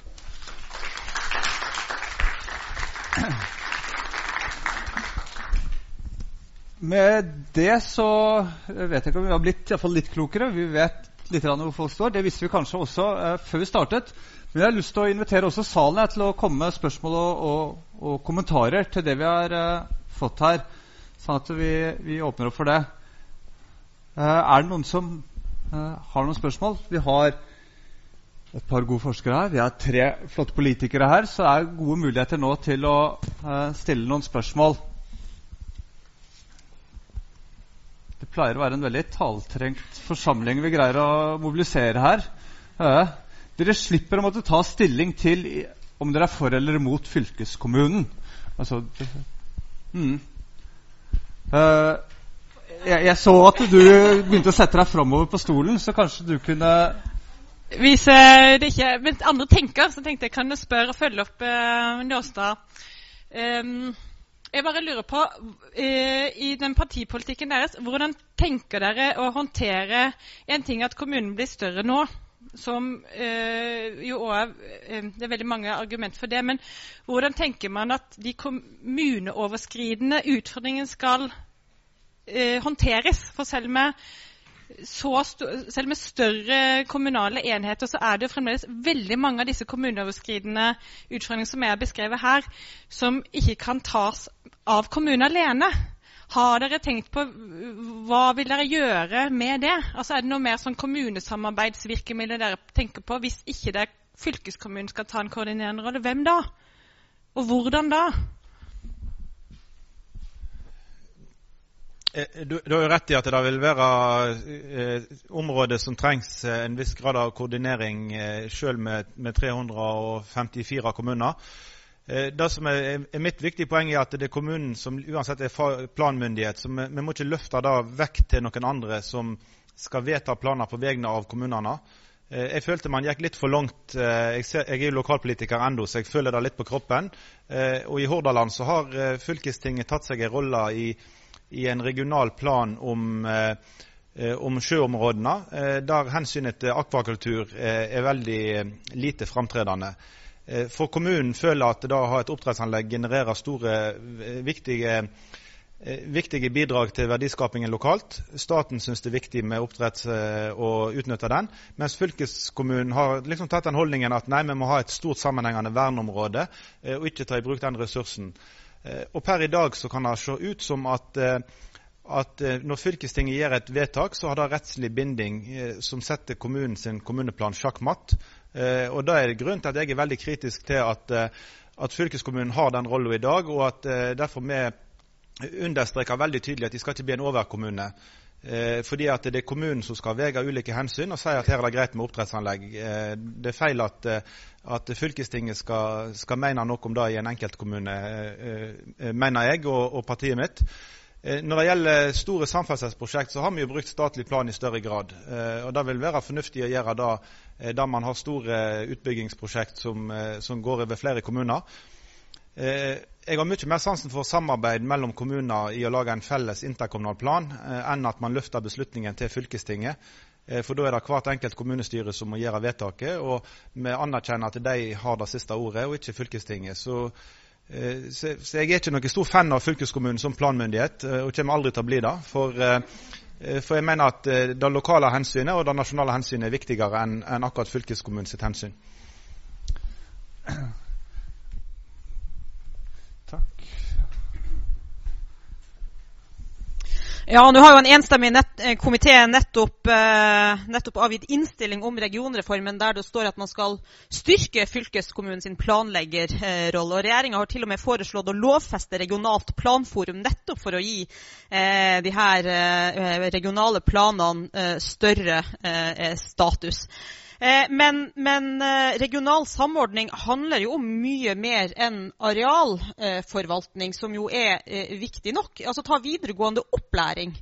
Med det så vet jeg ikke om vi har blitt i litt klokere. Vi vet litt hvor folk står. Det visste vi kanskje også eh, før vi startet. Men jeg har lyst til å invitere også salen til å komme med spørsmål og, og, og, kommentarer til det vi har eh, fått her. Sånn at vi, vi, åpner opp for det. Eh, er det noen som eh, har noen spørsmål? Vi har et par gode forskere her. Vi har tre flotte politikere her, så det er gode muligheter nå til å uh, stille noen spørsmål. Det pleier å være en veldig taltrengt forsamling vi greier å mobilisere her. Uh, dere slipper å måtte ta stilling til om dere er for eller imot fylkeskommunen. Altså mm. uh, jeg, jeg, så at du begynte å sette deg framover på stolen, så kanskje du kunne hvis uh, det ikke Mens andre tenker, så tenkte jeg kan jeg spørre og følge opp uh, Njåstad. Um, jeg bare lurer på, uh, i den partipolitikken deres, hvordan tenker dere å håndtere En ting at kommunen blir større nå, som uh, jo òg Det er veldig mange argumenter for det. Men hvordan tenker man at de kommuneoverskridende utfordringene skal uh, håndteres? For selv med selv med større kommunale enheter så er det jo fremdeles veldig mange av disse kommuneoverskridende utfordringene som er beskrevet her, som ikke kan tas av kommunen alene. Har dere tenkt på hva vil dere gjøre med det? Altså Er det noe mer sånn kommunesamarbeidsvirkemidler dere tenker på hvis ikke det er fylkeskommunen skal ta en koordinerende rolle? Hvem da? Og hvordan da? Du, du, har jo rett i at det vil være eh, områder som trengs eh, en viss grad av koordinering, eh, selv med, med 354 kommuner. Eh, det som er, er, mitt viktige poeng, er at det er kommunen som uansett er planmyndighet. så Vi, vi må ikke løfte det vekk til noen andre som skal vedta planer på vegne av kommunene. Eh, jeg følte man gikk litt for langt. Jeg, ser, jeg er jo lokalpolitiker ennå, så jeg føler det litt på kroppen. Og I Hordaland så har fylkestinget tatt seg en rolle i i en regional plan om, eh, eh, om sjøområdene, eh, der hensynet til akvakultur er veldig lite framtredende. For kommunen føler at det å ha et oppdrettsanlegg genererer store, viktige, viktige bidrag til verdiskapingen lokalt. Staten syns det er viktig med oppdrett og utnytte den. Mens fylkeskommunen har liksom tatt den holdningen at nei, vi må ha et stort sammenhengende verneområde og ikke ta i bruk den ressursen. Eh, og Per i dag så kan det se ut som at, eh, at eh, når fylkestinget gjør et vedtak, så har det rettslig binding som setter kommunen sin kommuneplan sjakkmatt. Og Da er det grunn til at jeg er veldig kritisk til at, at fylkeskommunen har den rollen i dag, og at derfor vi understreker veldig tydelig at de skal ikke bli en overkommune. Eh, fordi at det er kommunen som skal veie ulike hensyn og si at her er det greit med oppdrettsanlegg. Eh, det er feil at, eh, at fylkestinget skal, skal, mene noe om det i en enkeltkommune, mener jeg og, og, partiet mitt. Når det gjelder store samferdselsprosjekt, så har vi jo brukt statlig plan i større grad. og Det vil være fornuftig å gjøre det der man har store utbyggingsprosjekt som, som går over flere kommuner. Jeg har mye mer sansen for samarbeid mellom kommuner i å lage en felles interkommunal plan, eh, enn at man løfter beslutningen til fylkestinget. Eh, for da er det hvert enkelt kommunestyre som må gjøre vedtaket, og vi anerkjenner at de har det siste ordet, og ikke fylkestinget. Så Eh, så, jeg er ikke noen stor fan av fylkeskommunen som planmyndighet, og kommer aldri til å bli det. For, for jeg mener at det lokale hensynet og det nasjonale hensynet er viktigere enn en akkurat fylkeskommunens sitt hensyn. Ja, nå har jo en enstemmig nett, eh, komité nettopp, eh, nettopp, avgitt innstilling om regionreformen, der det står at man skal styrke fylkeskommunens planleggerrolle. og Regjeringa har til og med foreslått å lovfeste regionalt planforum nettopp for å gi eh, de her eh, regionale planene eh, større eh, status. Eh, men, men, eh, regional samordning handler jo om mye mer enn arealforvaltning, som jo er eh, viktig nok. Altså ta videregående opplæring.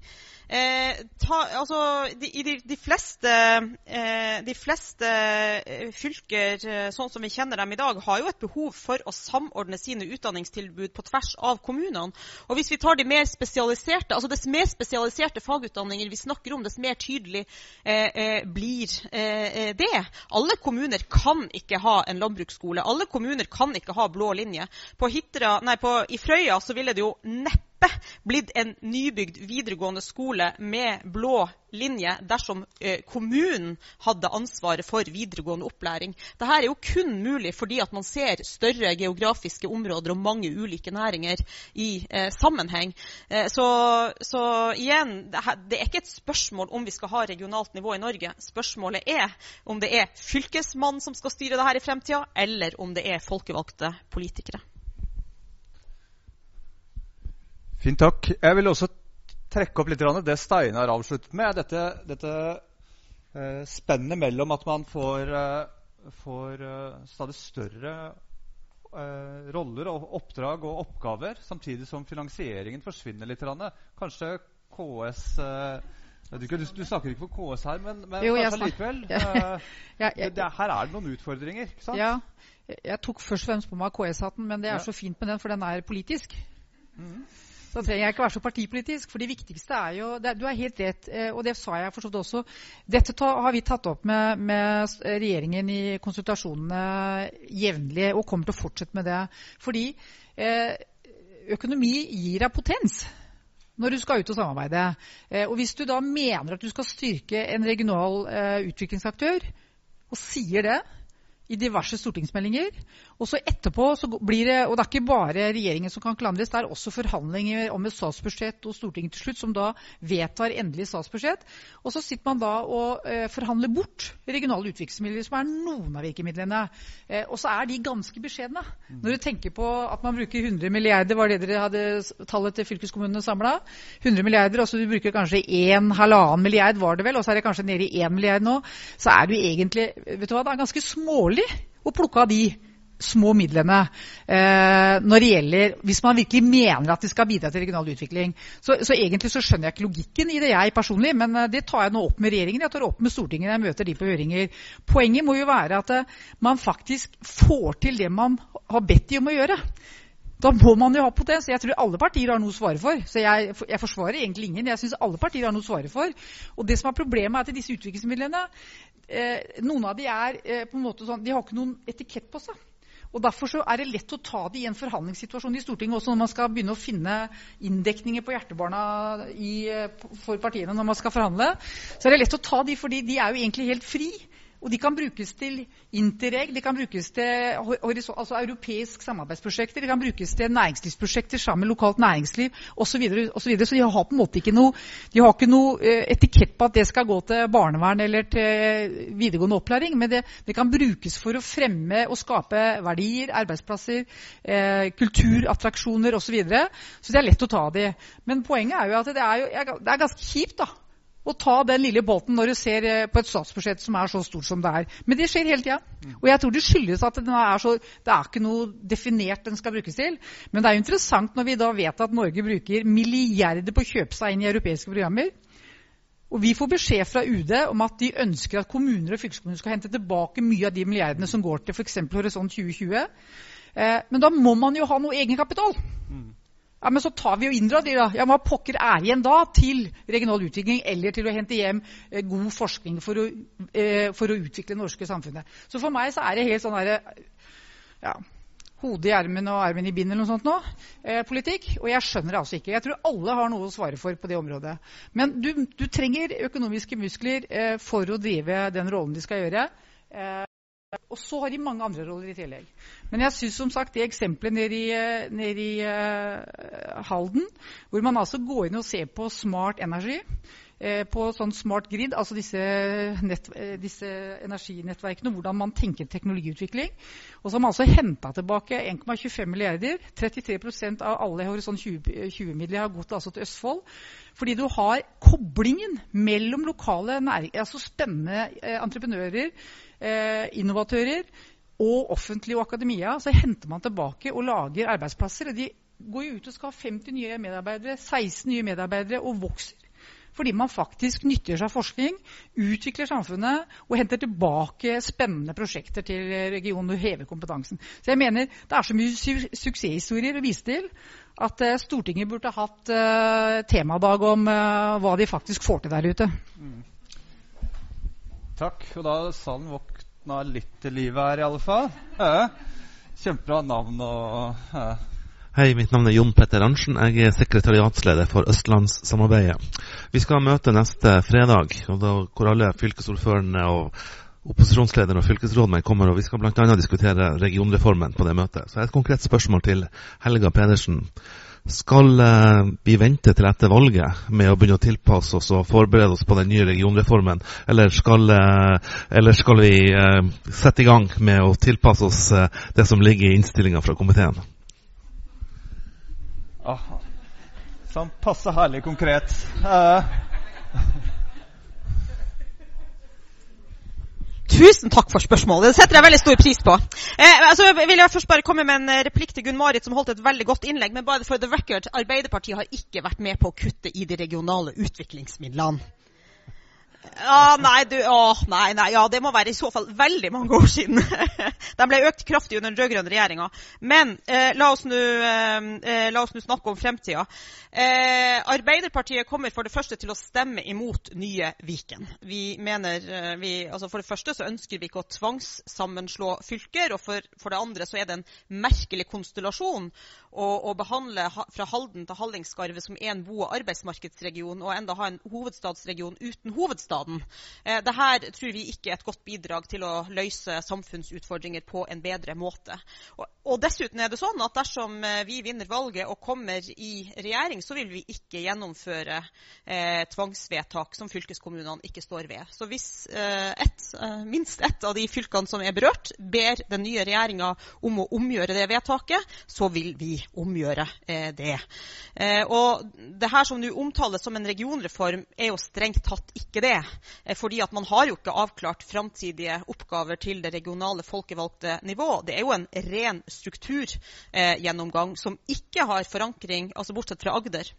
Eh, ta, altså, de, de, de, fleste, eh, de fleste eh, fylker, eh, sånn som vi kjenner dem i dag, har jo et behov for å samordne sine utdanningstilbud på tvers av kommunene. Og hvis vi tar de mer spesialiserte, altså Dess mer spesialiserte fagutdanninger vi snakker om, dess mer tydelig eh, blir det. Alle kommuner kan ikke ha en landbruksskole. Alle kommuner kan ikke ha blå linje. På Hitra, nei, på, I Frøya så ville det jo neppe blitt en nybygd videregående skole med blå linje dersom eh, kommunen hadde ansvaret for videregående opplæring. Dette er jo kun mulig fordi at man ser større geografiske områder og mange ulike næringer i eh, sammenheng. Eh, så, så, igjen, det er ikke et spørsmål om vi skal ha regionalt nivå i Norge. Spørsmålet er om det er fylkesmannen som skal styre dette i fremtida, eller om det er folkevalgte politikere. Fint, takk. Jeg vil også trekke opp litt det Steinar avsluttet med. Dette, dette eh, spennet mellom at man får, eh, får eh, stadig større eh, roller og oppdrag og oppgaver, samtidig som finansieringen forsvinner litt. Kanskje KS eh, du, du, du, snakker ikke for KS her, men, men jo, kanskje likevel. Eh, ja, ja, det, her er det noen utfordringer. ikke sant? Ja, jeg tok først og fremst på meg KS-hatten, men det er så fint med den, for den er politisk. Mm. Så trenger jeg ikke være så partipolitisk. For det viktigste er jo det, Du har helt rett, eh, og det sa jeg forstått også. Dette ta, har vi tatt opp med, med, regjeringen i konsultasjonene jevnlig, og kommer til å fortsette med det. Fordi eh, økonomi gir deg potens når du skal ut og samarbeide. Eh, og hvis du da mener at du skal styrke en regional eh, utviklingsaktør, og sier det, i diverse stortingsmeldinger. Og så etterpå så blir det Og det er ikke bare regjeringen som kan klandres, det er også forhandlinger om et statsbudsjett og Stortinget til slutt, som da vedtar endelig statsbudsjett. Og så sitter man da og eh, forhandler bort regionale utviklingsmidler, som er noen av virkemidlene. Eh, og så er de ganske beskjedne. Når du tenker på at man bruker 100 milliarder, var det dere hadde tallet til fylkeskommunene samla? 100 milliarder, altså du bruker kanskje 1,5 milliard, var det vel, og så er det kanskje nede i 1 milliard nå. Så er du egentlig vet du hva, det er ganske smålig å plukke av de små midlene eh, når det gjelder Hvis man virkelig mener at det skal bidra til regional utvikling. Så, så, egentlig så skjønner jeg ikke logikken i det, jeg personlig, men eh, det tar jeg nå opp med regjeringen. Jeg tar opp med Stortinget når jeg møter de på høringer. Poenget må jo være at eh, man faktisk får til det man har bedt de om å gjøre. Da må man jo ha potens. Jeg tror alle partier har noe å svare for. Så jeg, jeg forsvarer egentlig ingen. Jeg syns alle partier har noe å svare for. Og det som er problemet, er at disse utviklingsmidlene eh, Noen av de er eh, på en måte sånn, de har ikke noen etikett på seg. Og Derfor så er det lett å ta det i en forhandlingssituasjon i Stortinget, også når man skal begynne å finne inndekninger på hjertebarna i, eh, for partiene når man skal forhandle. Så er det lett å ta de, fordi de er jo egentlig helt fri. Og de kan brukes til Interreg, de kan brukes til altså europeisk samarbeidsprosjekter, de kan brukes til næringslivsprosjekter sammen med lokalt næringsliv osv. Så, så, så de har på en måte ikke noe, de har ikke noe uh, etikett på at det skal gå til barnevern eller til videregående opplæring, men det, det kan brukes for å fremme og skape verdier, arbeidsplasser, eh, kulturattraksjoner osv. Så, videre. så det er lett å ta de. Men poenget er jo at det er, jo, det er ganske kjipt da, å ta den lille båten når du ser eh, på et statsbudsjett som er så stort som det er. Men det skjer hele tida. Og jeg tror det skyldes at er så, det er ikke noe definert den skal brukes til. Men det er jo interessant når vi da vet at Norge bruker milliarder på å kjøpe seg inn i europeiske programmer. Og vi får beskjed fra UD om at de ønsker at kommuner og fylkeskommuner skal hente tilbake mye av de milliardene som går til f.eks. Horisont 2020. Eh, men da må man jo ha noe egenkapital. Mm. Ja, Men så tar vi jo inndrar de, da. Ja, Hva pokker er igjen da til regional utvikling eller til å hente hjem eh, god forskning for å, eh, for å, utvikle det norske samfunnet? Så for meg så er det helt sånn derre ja, hodet i ermen og ermen i bind eller noe sånt nå, eh, politikk. Og jeg skjønner det altså ikke. Jeg tror alle har noe å svare for på det området. Men du, du trenger økonomiske muskler eh, for å drive den rollen de skal gjøre. Og så har de mange andre roller i tillegg. Men jeg syns som sagt det eksempelet nede i, eh, nede i uh, Halden, hvor man altså går inn og ser på smart energi Eh, på sånn smart grid, altså disse, nett, disse, energinettverkene, hvordan man tenker teknologiutvikling. Og man altså henta tilbake 1,25 milliarder. 33% av alle Horisont 20-midler har gått altså til Østfold. Fordi du har koblingen mellom lokale altså spennende entreprenører, innovatører, og offentlig og akademia. Så henter man tilbake og lager arbeidsplasser. og De går jo ut og skal ha 50 nye medarbeidere, 16 nye medarbeidere og vokser fordi man faktisk nytter seg forskning, utvikler samfunnet og henter tilbake spennende prosjekter til regionen og hever kompetansen. Så jeg mener det er så mye su suksesshistorier å vise til at uh, Stortinget burde hatt uh, temadag om uh, hva de faktisk får til der ute. Mm. Takk. Og da salen våkna litt til livet her, i alle fall. Kjempebra navn og Hei, mitt navn er Jon Petter Arntzen. Jeg er sekretariatsleder for Østlandssamarbeidet. Vi skal møte neste fredag, da, hvor alle fylkesordførerne og opposisjonslederen og fylkesrådmenn kommer. og Vi skal bl.a. diskutere regionreformen på det møtet. Så jeg har et konkret spørsmål til Helga Pedersen. Skal eh, vi vente til etter valget med å begynne å tilpasse oss og forberede oss på den nye regionreformen, eller skal, eh, eller skal vi eh, sette i gang med å tilpasse oss det som ligger i innstillinga fra komiteen? Aha. Sånn passe herlig konkret. Uh. Tusen takk for spørsmålet. Det setter jeg veldig stor pris på. Eh, altså, jeg vil først bare komme med en eh, replikk til Gunn-Marit, som holdt et veldig godt innlegg. Men bare for the record, Arbeiderpartiet har ikke vært med på å kutte i de regionale utviklingsmidlene. Ja, nei, du, å, nei, nei, ja, det må være i så fall veldig mange år siden. De ble økt kraftig under den rød-grønne regjeringa. Men eh, la oss nå eh, snakke om fremtida. Eh, Arbeiderpartiet kommer for det første til å stemme imot nye Viken. Vi mener, eh, vi, altså For det første så ønsker vi ikke å tvangssammenslå fylker. Og for, for det andre så er det en merkelig konstellasjon å, å behandle ha, fra Halden til Hallingskarvet som en bo- og arbeidsmarkedsregion, og enda ha en hovedstadsregion uten hovedstad hovedstaden. Eh, Dette tror vi ikke er et godt bidrag til å løse samfunnsutfordringer på en bedre måte. Og, dessuten er det sånn at dersom eh, vi vinner valget og kommer i regjering, så vil vi ikke gjennomføre eh, tvangsvedtak som fylkeskommunene ikke står ved. Så hvis et, minst ett av de fylkene som er berørt, ber den nye regjeringa om å omgjøre det vedtaket, så vil vi omgjøre det. og det her som nå omtales som en regionreform, er jo strengt tatt ikke det. Eh, fordi at man har jo ikke avklart framtidige oppgaver til det regionale folkevalgte nivå. Det er jo en ren strukturgjennomgang som ikke har forankring, altså bortsett fra Agder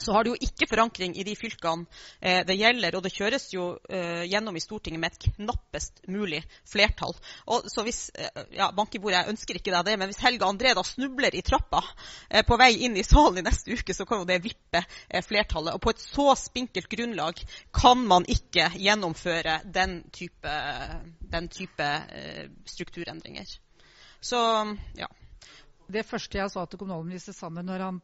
så har det jo ikke forankring i de fylkene eh, det gjelder. Og det kjøres jo eh, gjennom i Stortinget med et knappest mulig flertall. Og så hvis, eh, ja, Bankebordet, Jeg ønsker ikke deg det, men hvis Helga André da snubler i trappa eh, på vei inn i salen i neste uke, så kan jo det vippe eh, flertallet. Og på et så spinkelt grunnlag kan man ikke gjennomføre den type, den type eh, strukturendringer. Så ja. Det første jeg sa til kommunalminister Sanner når han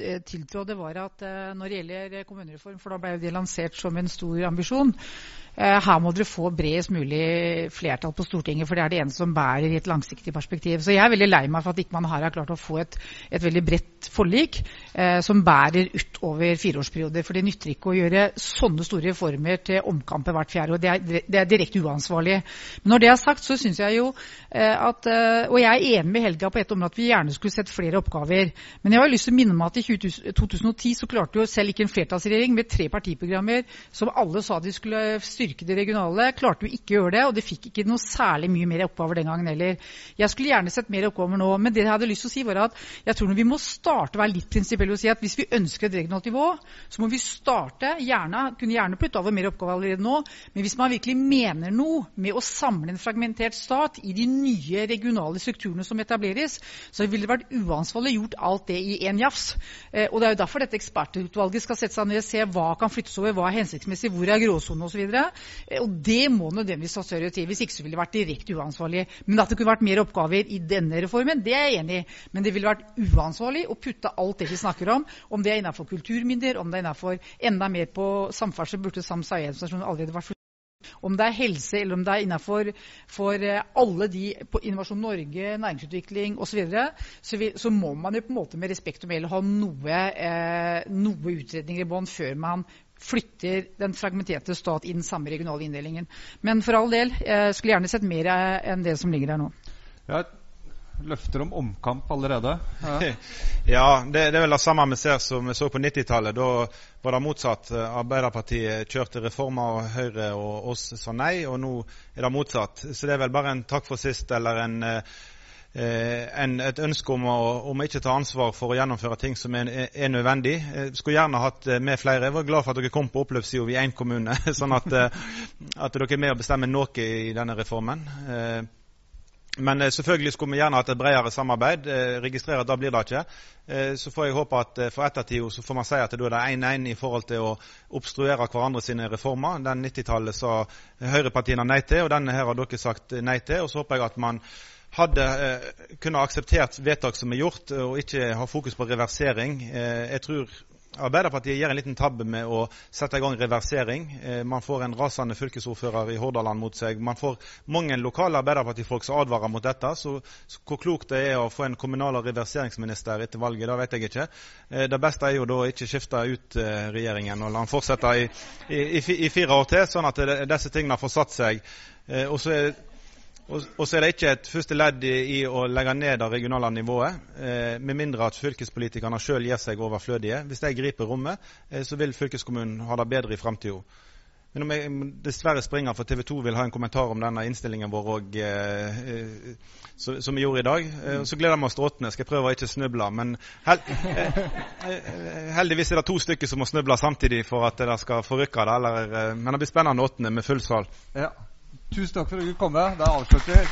tiltrådte, var at eh, når det gjelder kommunereform, for da ble det lansert som en stor ambisjon, eh, her må dere få bredest mulig flertall på Stortinget, for det er det eneste som bærer i et langsiktig perspektiv. Så jeg er veldig lei meg for at ikke man her har klart å få et, et veldig bredt forlik eh, som bærer utover fireårsperioder. For det nytter ikke å gjøre sånne store reformer til omkamper hvert fjerde år. Det er, det er direkte uansvarlig. Men når det er sagt, så syns jeg jo eh, at Og jeg er enig med Helga på et område at vi gjerne skulle sett flere oppgaver. Men jeg har lyst til å minne om at i 2010 så klarte jo selv ikke en flertallsregjering med tre partiprogrammer som alle sa de skulle styrke det regionale, klarte jo ikke å gjøre det. Og det fikk ikke noe særlig mye mer oppgaver den gangen heller. Jeg skulle gjerne sett mer oppgaver nå. Men det jeg hadde lyst til å si var at jeg tror vi må starte å være litt prinsipielle og si at hvis vi ønsker et regionalt nivå, så må vi starte, gjerne, kunne gjerne putte av mer oppgaver allerede nå, men hvis man virkelig mener noe med å samle en fragmentert stat i de nye regionale strukturene som etableres, så ville det vært uansvarlig gjort alt det i én jafs. Eh, og Det er jo derfor dette ekspertutvalget skal sette seg ned og se hva kan flyttes over, hva er hensiktsmessig, hvor er gråsonen osv. Eh, og det må nødvendigvis ha større tid. Hvis ikke så ville det vært direkte uansvarlig. Men at det kunne vært mer oppgaver i denne reformen, det er jeg enig i. Men det ville vært uansvarlig å putte alt det vi snakker om, om det er innenfor kulturmyndigheter, om det er innenfor enda mer på samferdsel, burde Sam Sayed-stasjonen allerede vært om det er helse eller om det er innenfor for eh, alle de på Innovasjon Norge, næringsutvikling osv., så, videre, så, så må man jo på en måte med respekt å melde ha noe, eh, noe utredninger i bånn før man flytter den fragmenterte stat i den samme regionale inndelingen. Men for all del, jeg skulle gjerne sett mer eh, enn det som ligger der nå. Ja, løfter om omkamp allerede. Ja, ja det, det, er vel det samme vi ser som vi så på 90-tallet. Da var det motsatt. Arbeiderpartiet kjørte reformer, og Høyre og oss sa nei. Og nå er det motsatt. Så det er vel bare en takk for sist eller en, eh, en, et ønske om å, om å, ikke ta ansvar for å gjennomføre ting som er, er nødvendig. Jeg skulle gjerne hatt med flere. Jeg var glad for at dere kom på oppløpssida i én kommune, sånn at, at, dere er med å bestemme noe i denne reformen. Men eh, selvfølgelig skulle vi gjerne hatt et bredere samarbeid. Eh, registrerer at da blir det ikke. Eh, så får jeg håpe at eh, for ettertida så får man si at da er det 1-1 i forhold til å obstruere hverandre sine reformer. Den 90-tallet sa høyrepartiene nei til, og denne her har dere sagt nei til. Og så håper jeg at man hadde eh, kunne akseptert vedtak som er gjort, og ikke ha fokus på reversering. Eh, jeg tror Arbeiderpartiet gjør en liten tabbe med å sette i gang reversering. Eh, man får en rasende fylkesordfører i Hordaland mot seg. Man får mange lokale Arbeiderpartifolk som advarer mot dette. Så, hvor klokt det er å få en kommunal- og reverseringsminister etter valget, det vet jeg ikke. Eh, det beste er jo da å ikke skifte ut eh, regjeringen og la den fortsette i, i, i, fire år til, sånn at disse tingene får satt seg. Eh, og så er og så er det ikke et første ledd i, å legge ned det regionale nivået, eh, med mindre at fylkespolitikerne sjøl gir seg overflødige. Hvis de griper rommet, eh, så vil fylkeskommunen ha det bedre i framtida. Men om jeg dessverre springer, for TV 2 vil ha en kommentar om denne innstillingen vår og, eh, som vi gjorde i dag. Så gleder vi oss til åttende. Skal prøve å ikke snuble. Men hel heldigvis er det to stykker som må snuble samtidig for at det skal forrykke det. Men det blir spennende åttende med full sal. Ja. Tusen takk for at du kom. Da avslutter vi.